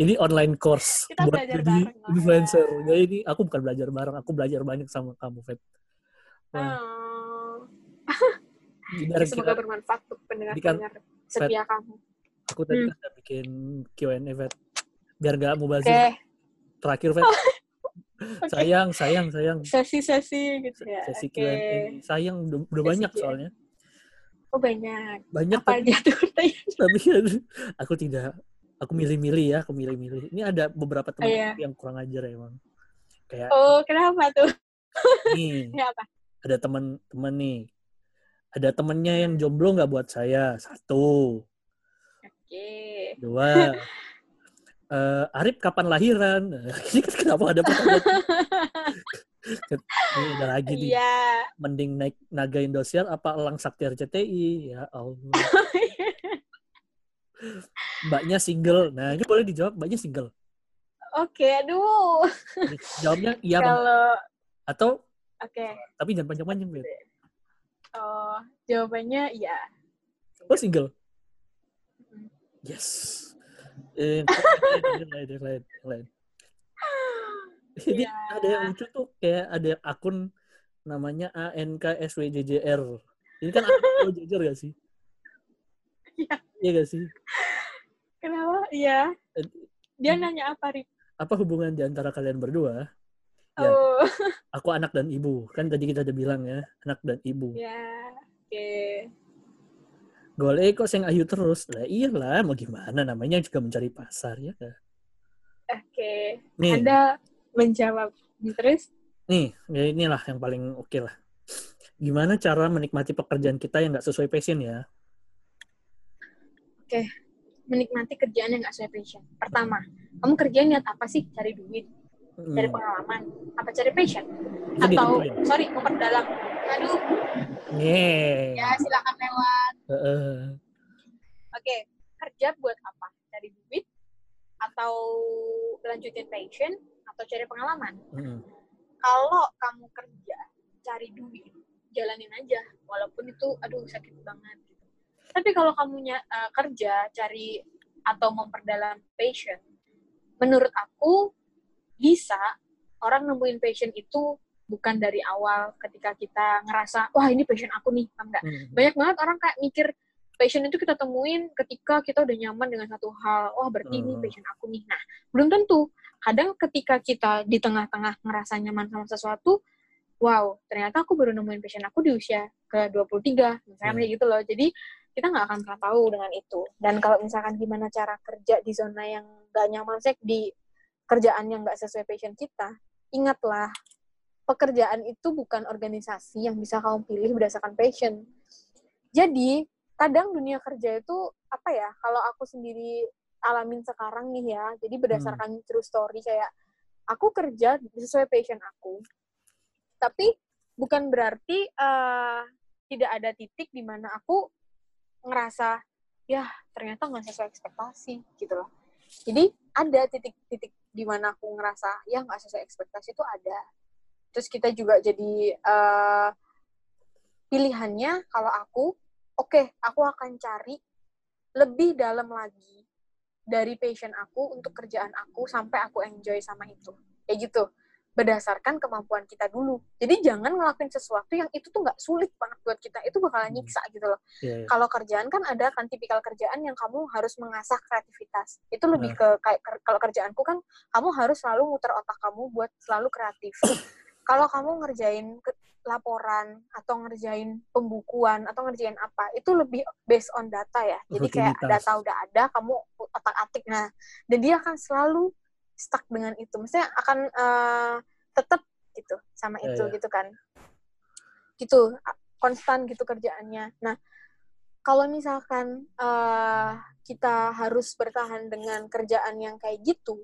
ini online course Kita buat jadi bareng, influencer. Ya. Jadi ini aku bukan belajar bareng, aku belajar banyak sama kamu, Fet. Semoga kita, bermanfaat untuk pendengar-pendengar setia kamu. Aku tadi hmm. kan udah bikin Q&A, Vet. Biar gak mau bahas okay. Terakhir, Vet. okay. Sayang, sayang, sayang. Sesi-sesi gitu ya. Sesi okay. Q&A. Sayang, udah, udah banyak Q&A. soalnya. Oh, banyak. Banyak. Apa aja tuh? tapi aku tidak. Aku milih-milih ya, aku milih-milih. Ini ada beberapa teman oh, iya. yang kurang ajar ya, emang. Kayak, oh, kenapa tuh? Nih, ada teman-teman nih ada temennya yang jomblo nggak buat saya? Satu. Oke. Dua. Uh, Arif kapan lahiran? Ini kan kenapa ada ini ada lagi nih. Yeah. mending naik naga Indosiar apa elang sakti RCTI ya Allah. Mbaknya single. Nah ini boleh dijawab mbaknya single. Oke okay, aduh. Jawabnya iya kalau atau oke. Okay. tapi jangan panjang-panjang Oh, jawabannya iya. Oh, single? Yes. Eh, lain, lain, lain. Ini yeah. ada yang lucu tuh kayak ada akun namanya ANKSWJJR. Ini kan akun jujur gak sih? Iya. Iya gak sih? Kenapa? Iya. Eh, Dia nanya apa, Rik? Apa hubungan di antara kalian berdua? Ya, oh. aku anak dan ibu. Kan tadi kita udah bilang ya, anak dan ibu. Ya, oke. Okay. Gole kok sing ayu terus. Lah iyalah, mau gimana namanya juga mencari pasar ya. Oke. Okay. Nih. Ada menjawab terus? Nih, ya inilah yang paling oke okay lah. gimana cara menikmati pekerjaan kita yang nggak sesuai passion ya? Oke, menikmati kerjaan yang nggak sesuai passion. Pertama, kamu kerjaan niat apa sih? Cari duit, cari Hmm. pengalaman, apa cari passion? Atau, sorry, memperdalam. Aduh, Nge. ya silakan lewat. Heeh. Oke, kerja buat apa? Cari duit, atau lanjutin passion, atau cari pengalaman? Mm. Kalau kamu kerja, cari duit, jalanin aja. Walaupun itu, aduh sakit banget. Gitu. Tapi kalau kamu eh, kerja, cari atau memperdalam passion, menurut aku bisa orang nemuin passion itu bukan dari awal ketika kita ngerasa wah ini passion aku nih paham nggak Mm. banyak banget orang kayak mikir passion itu kita temuin ketika kita udah nyaman dengan satu hal wah berarti ini Hmm. passion aku nih nah belum tentu kadang ketika kita di tengah-tengah ngerasa nyaman sama sesuatu wow ternyata aku baru nemuin passion aku di usia ke 23 misalnya Hmm. gitu loh jadi kita nggak akan pernah tahu dengan itu dan kalau misalkan gimana cara kerja di zona yang gak nyaman sih di kerjaan yang nggak sesuai passion kita ingatlah pekerjaan itu bukan organisasi yang bisa kamu pilih berdasarkan passion. Jadi kadang dunia kerja itu apa ya kalau aku sendiri alamin sekarang nih ya jadi berdasarkan true story kayak aku kerja sesuai passion aku tapi bukan berarti eh, tidak ada titik di mana aku ngerasa ya ternyata nggak sesuai ekspektasi gitu loh. Jadi ada titik-titik di mana aku ngerasa ya nggak sesuai ekspektasi itu ada. Terus kita juga jadi eh, pilihannya kalau aku oke aku akan cari lebih dalam lagi dari passion aku untuk kerjaan aku sampai aku enjoy sama itu. Kayak gitu berdasarkan kemampuan kita dulu. Jadi jangan ngelakuin sesuatu yang itu tuh nggak sulit banget buat kita. Itu bakalan Hmm. nyiksa gitu loh. Iya, iya. kalau kerjaan kan ada kan tipikal kerjaan yang kamu harus mengasah kreativitas. Itu lebih Nah. ke kayak kalau kerjaanku kan kamu harus selalu muter otak kamu buat selalu kreatif. Kalau kamu ngerjain ke- laporan atau ngerjain pembukuan atau ngerjain apa itu lebih based on data ya. Jadi kayak data udah ada kamu otak atik nah dan dia akan selalu stuck dengan itu. Maksudnya akan eh, tetap gitu sama Ya, itu ya. gitu kan. Gitu konstan gitu kerjaannya. Nah kalau misalkan eh, kita harus bertahan dengan kerjaan yang kayak gitu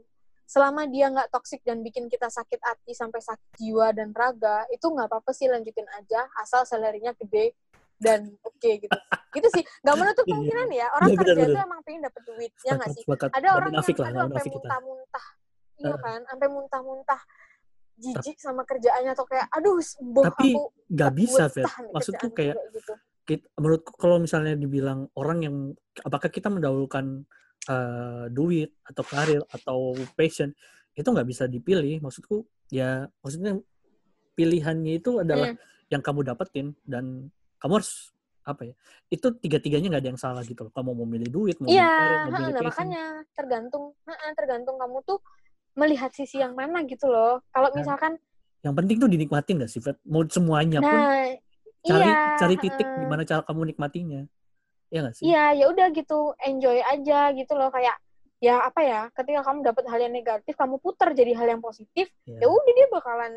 selama dia nggak toksik dan bikin kita sakit hati sampai sakit jiwa dan raga itu nggak apa-apa sih lanjutin aja asal salarinya gede dan oke gitu. Gitu sih nggak menutup Iya, iya. kemungkinan ya orang Iya, benar, kerja tuh emang pengen dapet duit ya nggak sih? ada orang yang aduh sampai muntah-muntah iya Heeh. kan sampai muntah-muntah jijik sama kerjaannya atau kayak aduh boh Tapi nggak bisa, Fet. Maksudku kerjaan kayak gitu kit- menurutku kalau misalnya dibilang orang yang apakah kita mendahulukan eh, duit atau karir atau passion itu nggak bisa dipilih maksudku ya maksudnya pilihannya itu adalah Hmm. yang kamu dapetin dan kamu harus apa ya itu tiga-tiganya nggak ada yang salah gitu loh kamu mau milih duit mau milih Iya, karir mau milih nah passion makanya tergantung, tergantung kamu tuh melihat sisi yang mana gitu loh. Kalau Nah, misalkan, yang penting tuh dinikmatin gak sih Fet? mau semuanya pun nah, cari iya, cari titik heeh, gimana cara kamu nikmatinya. Ya nggak sih? Iya, ya udah gitu, enjoy aja gitu loh. Kayak ya apa ya, ketika kamu dapat hal yang negatif, kamu putar jadi hal yang positif, Ya. ya udah dia bakalan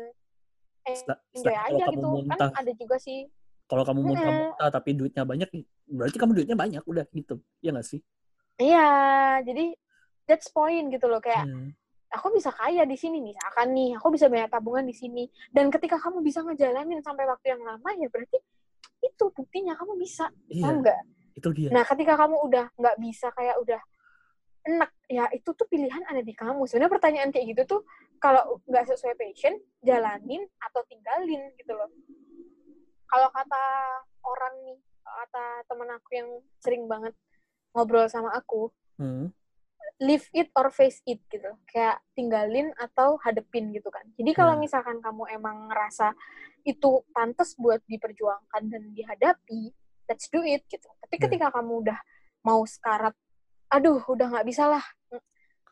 Setelah- enjoy kalau aja kamu gitu. Kan muntah. ada juga sih, kalau kamu muntah-muntah tapi duitnya banyak berarti kamu duitnya banyak udah gitu. Ya nggak sih? Iya, jadi that's point gitu loh. Kayak Hmm. Aku bisa kaya di sini misalkan nih aku bisa banyak tabungan di sini. Dan ketika kamu bisa ngejalanin sampai waktu yang lama ya berarti itu buktinya kamu bisa iya paham nggak? itu dia. Nah ketika kamu udah nggak bisa kayak udah enak ya itu tuh pilihan ada di kamu. Sebenarnya pertanyaan kayak gitu tuh kalau nggak sesuai passion jalanin atau tinggalin gitu loh. Kalau kata orang nih kata temen aku yang sering banget ngobrol sama aku Hmm. Live it or face it gitu. Kayak tinggalin atau hadepin gitu kan. Jadi kalau Nah. misalkan kamu emang ngerasa itu pantas buat diperjuangkan dan dihadapi let's do it gitu. Tapi Nah. ketika kamu udah mau sekarat aduh udah nggak bisa lah.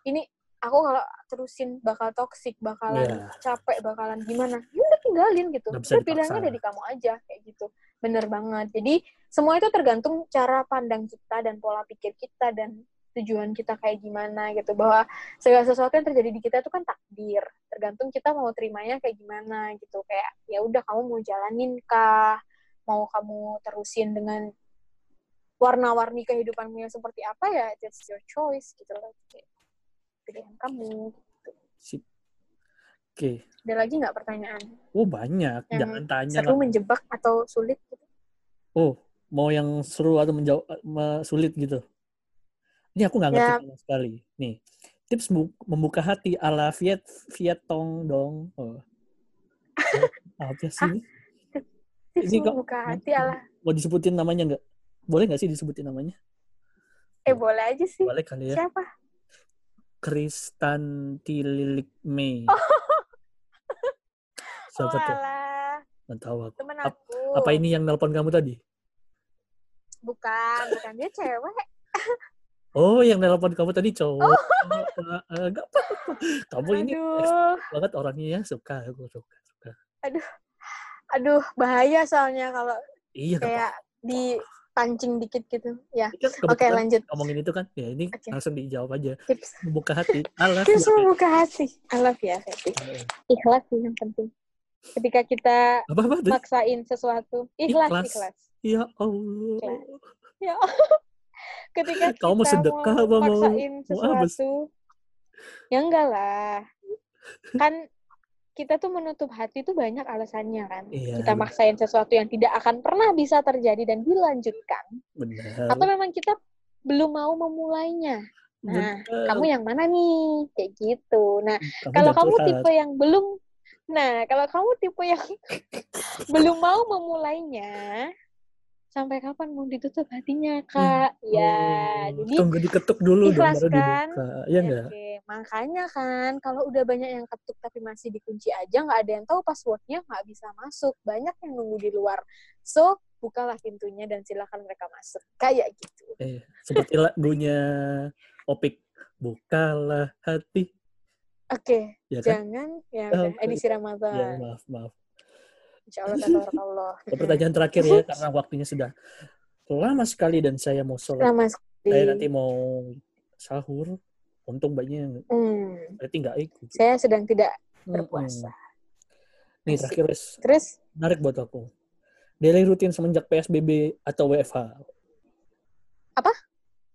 Ini aku kalau terusin bakal toksik bakalan Iya. capek bakalan gimana? Ya udah tinggalin gitu. Udah pilihannya di kamu aja kayak gitu. Bener banget. Jadi semua itu tergantung cara pandang kita dan pola pikir kita dan tujuan kita kayak gimana gitu bahwa segala sesuatu yang terjadi di kita itu kan takdir tergantung kita mau terimanya kayak gimana gitu kayak ya udah kamu mau jalanin kah mau kamu terusin dengan warna-warni kehidupanmu yang seperti apa ya that's your choice gitu loh Kayak pilihan kamu Sip. Oke. ada lagi nggak pertanyaan Oh banyak. Yang Jangan tanya seru lah. menjebak atau sulit gitu Oh mau yang seru atau menjauh me- sulit gitu. Ini aku nggak ngerti Ya. sama sekali. Nih tips bu- membuka hati ala Viet Vietong dong. Oh. Apa sih? ini? tips Ini kok- membuka hati ala Mau disebutin namanya nggak? Boleh nggak sih disebutin namanya? eh boleh aja sih Boleh kali ya. siapa Kristan Tililik Mei. Siapa oh tuh? alah Nggak tahu aku. temen aku Apa ini yang nelpon kamu tadi? bukan bukan dia cewek Oh, yang nelpon kamu tadi cowok. Apa? Eh, apa-apa. Kamu ini aduh banget orangnya ya suka aku suka suka. aduh bahaya soalnya kalau Iya, kayak dipancing dikit gitu ya apa-apa. Kan oke kebetulan lanjut ngomongin itu kan, ya ini Oke. langsung dijawab aja. tips Membuka hati. Allah. tips membuka hati love ya Feti Eh, ikhlas sih yang penting ketika kita Apa apa maksain sesuatu ikhlas Ikhlas. ikhlas, Ya Allah. Ikhlas. ya ketika Kamu mau sedekah apa mau- sesuatu ya enggak lah. Kan kita tuh menutup hati tuh banyak alasannya kan. Iya, kita maksain sesuatu yang tidak akan pernah bisa terjadi dan dilanjutkan. Benar. atau memang kita belum mau memulainya. Nah Benar. kamu yang mana nih? Kayak gitu. Nah Kamu kalau kamu curhat. tipe yang belum nah kalau kamu tipe yang belum mau memulainya sampai kapan mau ditutup hatinya kak ya Oh, jadi tunggu diketuk dulu dong baru ikhlaskan. dibuka. Iya enggak? oke makanya kan kalau udah banyak yang ketuk tapi masih dikunci aja nggak ada yang tahu passwordnya nggak bisa masuk banyak yang nunggu di luar so bukalah pintunya dan silakan mereka masuk kayak gitu Eh, seperti lagunya Opik. Bukalah hati. oke Ya kan? jangan ya Oh, edisi Ya, Ramadan maaf, maaf. Insya Allah Ke pertanyaan terakhir ya, karena waktunya sudah lama sekali dan saya mau sholat. lama sekali Saya nanti mau sahur. Untung banyak Hmm, berarti nggak ikut. saya sedang tidak Mm-mm. berpuasa. Nih Asik. terakhir wes, Terus menarik buat aku. Daily rutin semenjak PSBB atau WFH? Apa?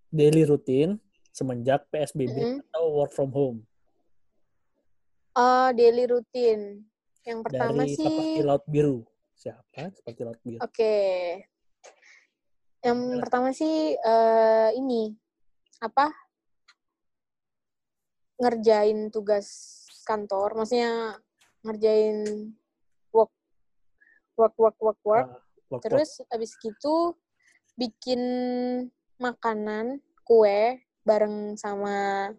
Daily rutin semenjak PSBB Mm-mm. atau work from home. oh, daily routine. Yang pertama Dari sih seperti laut biru. Siapa? Seperti laut biru. Oke. Yang pertama sih eh, ini apa? Ngerjain tugas kantor, maksudnya ngerjain work work work work work. Ah, work- Terus abis gitu bikin makanan, kue bareng sama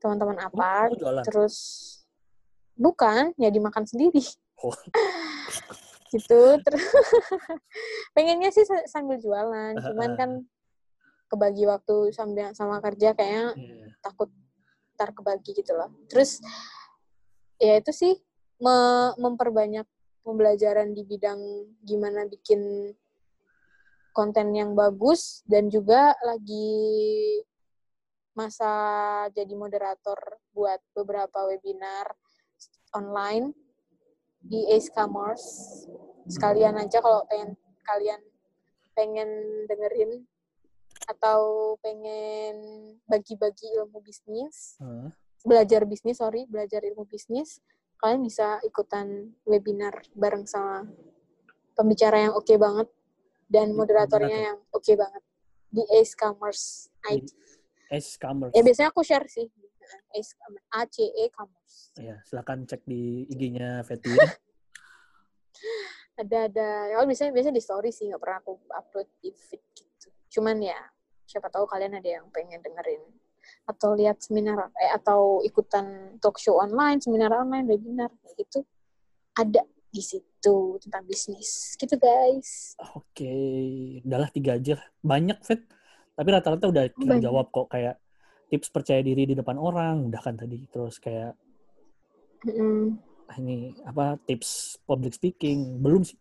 teman-teman work. apa. Oh. Terus bukan, ya dimakan sendiri. Oh. gitu terus pengennya sih sa- sambil jualan cuman kan kebagi waktu sambil sama kerja kayaknya Iya. takut ntar kebagi gitu loh terus ya itu sih me- memperbanyak pembelajaran di bidang gimana bikin konten yang bagus dan juga lagi masa jadi moderator buat beberapa webinar online di Ace Commerce. Sekalian aja kalau pengen kalian pengen dengerin atau pengen bagi-bagi ilmu bisnis, Ah, belajar bisnis, sorry, belajar ilmu bisnis, kalian bisa ikutan webinar bareng sama pembicara yang oke banget dan moderatornya yang oke banget di Ace Commerce IT. Ace Commerce. Ya biasanya aku share sih. Ace Commerce. Ya, silakan cek di IG-nya Fetty. ya. ada ada kalau biasanya biasanya di story sih nggak pernah aku upload di feed gitu cuman ya siapa tahu kalian ada yang pengen dengerin atau lihat seminar eh, atau ikutan talk show online seminar online webinar kayak gitu ada di situ tentang bisnis gitu guys Oke, udahlah tiga aja. Banyak, Fet. Tapi rata-rata udah Banyak. jawab kok. Kayak tips percaya diri di depan orang, udah kan tadi. Terus kayak ah, ini apa tips public speaking belum sih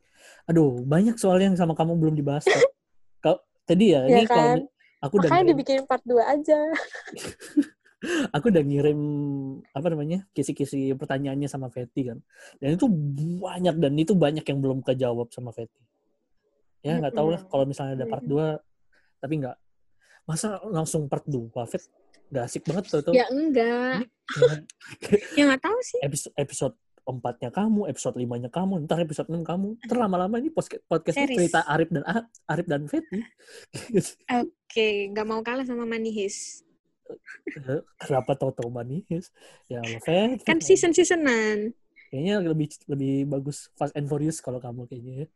aduh banyak soal yang sama kamu belum dibahas Kak. Kau tadi ya, Ya ini kalau kan? di- aku udah ngirim, dibikin part 2 aja aku udah ngirim apa namanya kisi-kisi pertanyaannya sama Fetty kan dan itu banyak dan itu banyak yang belum kejawab sama Fetty ya nggak tahu lah Mm-mm. kalau misalnya ada part Mm-mm. 2 tapi nggak masa langsung part 2 Fit nggak asik banget tuh tuh Ya enggak. Ya nggak tahu sih. episode episode empatnya kamu, episode limanya kamu, ntar episode 6 kamu. Ntar lama-lama ini podcast podcast cerita Arif dan Arif dan Fetty. Oke, nggak mau kalah sama Manihis. Kenapa tau-tau manis? Ya Allah, Fet. Kan season-seasonan. Kayaknya lebih lebih bagus Fast and Furious kalau kamu kayaknya ya.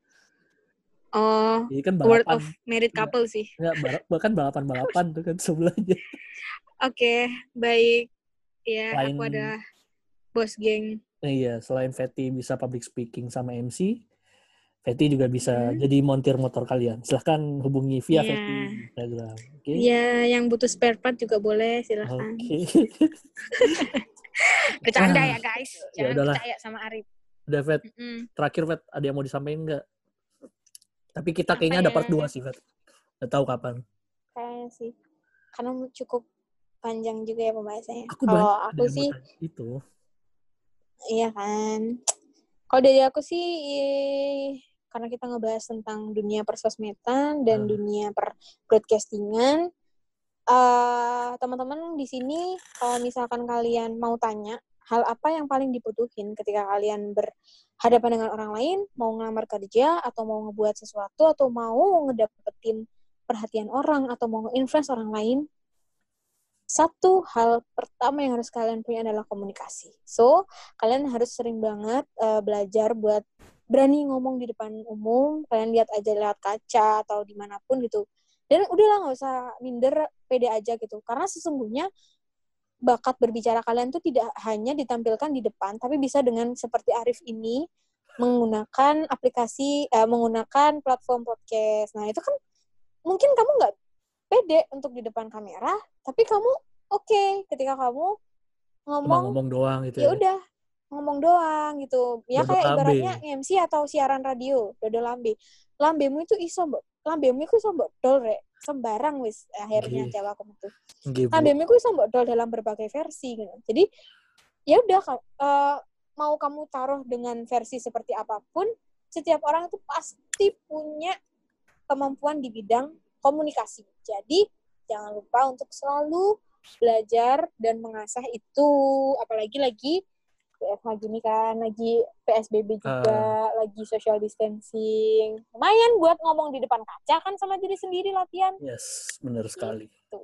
Oh, Jadi kan balapan. of Married Couple sih. Nggak, bar- bahkan balapan-balapan tuh kan sebelahnya. Oke, baik. Ya, Lain- aku ada bos geng. Iya, selain Fetty bisa public speaking sama MC, Fetty juga bisa Hmm. jadi montir motor kalian. Silahkan hubungi via Iya. Fetty Instagram. Oke. Ya, yang butuh spare part juga boleh, silahkan. Oke. Bercanda Ah, ya, guys. ya Jangan udahlah. percaya sama Arif. Udah, Fet. Mm-mm. Terakhir, Fet. Ada yang mau disampaikan nggak? Tapi kita Apa kayaknya ada ya? part 2 sih, Fet. Nggak tahu kapan. Kayaknya sih. Karena cukup panjang juga ya pembahasannya. Aku Kalau aku sih, itu. iya kan. Kalau dari aku sih, karena kita ngebahas tentang dunia persosmedan dan Hmm. dunia per broadcastingan, eh, teman-teman di sini kalau misalkan kalian mau tanya hal apa yang paling dibutuhin ketika kalian berhadapan dengan orang lain, mau ngelamar kerja atau mau ngebuat sesuatu atau mau ngedapetin perhatian orang atau mau nge-influence orang lain, satu hal pertama yang harus kalian punya adalah komunikasi. So, kalian harus sering banget eh, belajar buat berani ngomong di depan umum. Kalian lihat aja lewat kaca atau di mana pun gitu. Dan udahlah nggak usah minder, pede aja gitu. Karena sesungguhnya bakat berbicara kalian tuh tidak hanya ditampilkan di depan, tapi bisa dengan seperti Arif ini menggunakan aplikasi, eh, menggunakan platform podcast. Nah itu kan mungkin kamu nggak pede untuk di depan kamera, tapi kamu oke ketika kamu Cuma ngomong ngomong doang gitu ya udah ngomong doang gitu ya Dodo kayak lambe. ibaratnya MC atau siaran radio dodo lambe lambemu itu iso mbok lambemu itu iso mbok dol rek sembarang wis akhirnya Nggih. jawab itu Nggih, Bu. lambemu itu iso mbok dol dalam berbagai versi gitu jadi ya udah eh, mau kamu taruh dengan versi seperti apa pun setiap orang itu pasti punya kemampuan di bidang komunikasi jadi jangan lupa untuk selalu belajar dan mengasah itu apalagi lagi WFH gini kan lagi PSBB juga lagi social distancing lumayan buat ngomong di depan kaca kan sama diri sendiri latihan Yes, bener sekali. Gitu.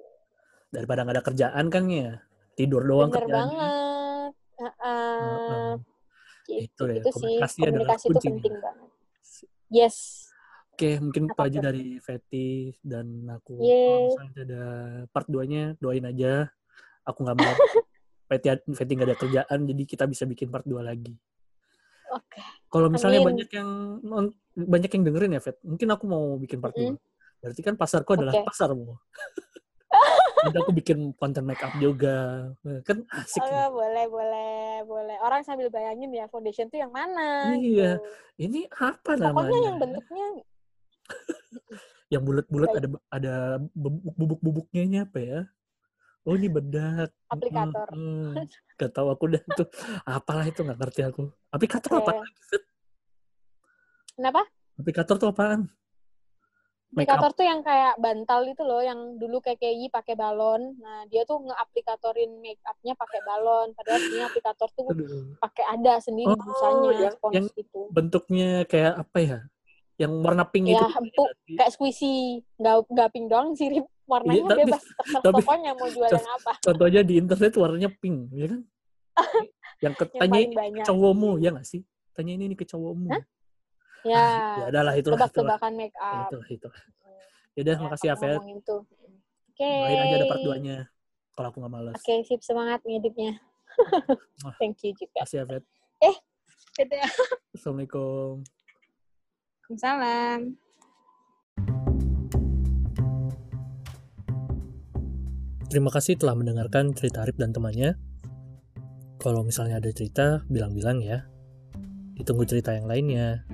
Daripada nggak ada kerjaan kan ya, tidur doang bener kerjaannya. banget Heeh. Heeh. gitu, Itu ya, sih komunikasi adalah komunikasi itu penting banget yes Oke, mungkin itu aja dari Fetty dan aku. Kalau misalnya ada part 2-nya, doain aja. Aku nggak mau Fetty, Fetty nggak ada kerjaan, jadi kita bisa bikin part 2 lagi. oke Kalau misalnya Amin. banyak yang banyak yang dengerin ya, Fet, mungkin aku mau bikin part 2. Mm-mm. Berarti kan pasarku adalah Oke. pasarmu. Nanti aku bikin konten make up juga. Kan asik. Oh, nih. boleh boleh boleh orang sambil bayangin ya foundation tuh yang mana Iya. gitu. Ini apa namanya? pokoknya yang bentuknya yang bulat-bulat ada ada bubuk- bubuk-bubuknya apa ya? Oh ini bedak. Aplikator. Hmm, hmm. Gak tahu aku dah itu. Apalah itu nggak ngerti aku. Aplikator apa? kenapa Aplikator tuh apaan? Aplikator tuh yang kayak bantal itu loh yang dulu KKI pakai balon nah dia tuh nge-aplikatorin make upnya pakai balon padahal sebenarnya aplikator tuh pakai ada sendiri Oh, busanya yang- yang- itu Bentuknya kayak apa ya? Yang warna pink ya itu. empuk kayak squishy nggak nggak pink doang sih Rip. warnanya Iya, tapi- bebas tapi- pokoknya mau jual yang apa Contohnya di internet warnanya pink, ya kan? yang ke, yang tanya paling ini ke cowokmu, ya nggak sih? Tanya ini, ini ke cowokmu. Hah? Ya ya adalah itulah, itulah. tebak-tebakan make Ya, up itulah, itulah. Ya udah, makasih ya, Fet. oke Doain aja ada part 2-nya. Kalau aku nggak males. Oke, sip semangat ngeditnya. Thank you juga. Makasih ya, Fet. Dadah. Assalamualaikum. Salam. Terima kasih telah mendengarkan cerita Arif dan temannya. Kalau misalnya ada cerita, bilang-bilang ya. Ditunggu cerita yang lainnya.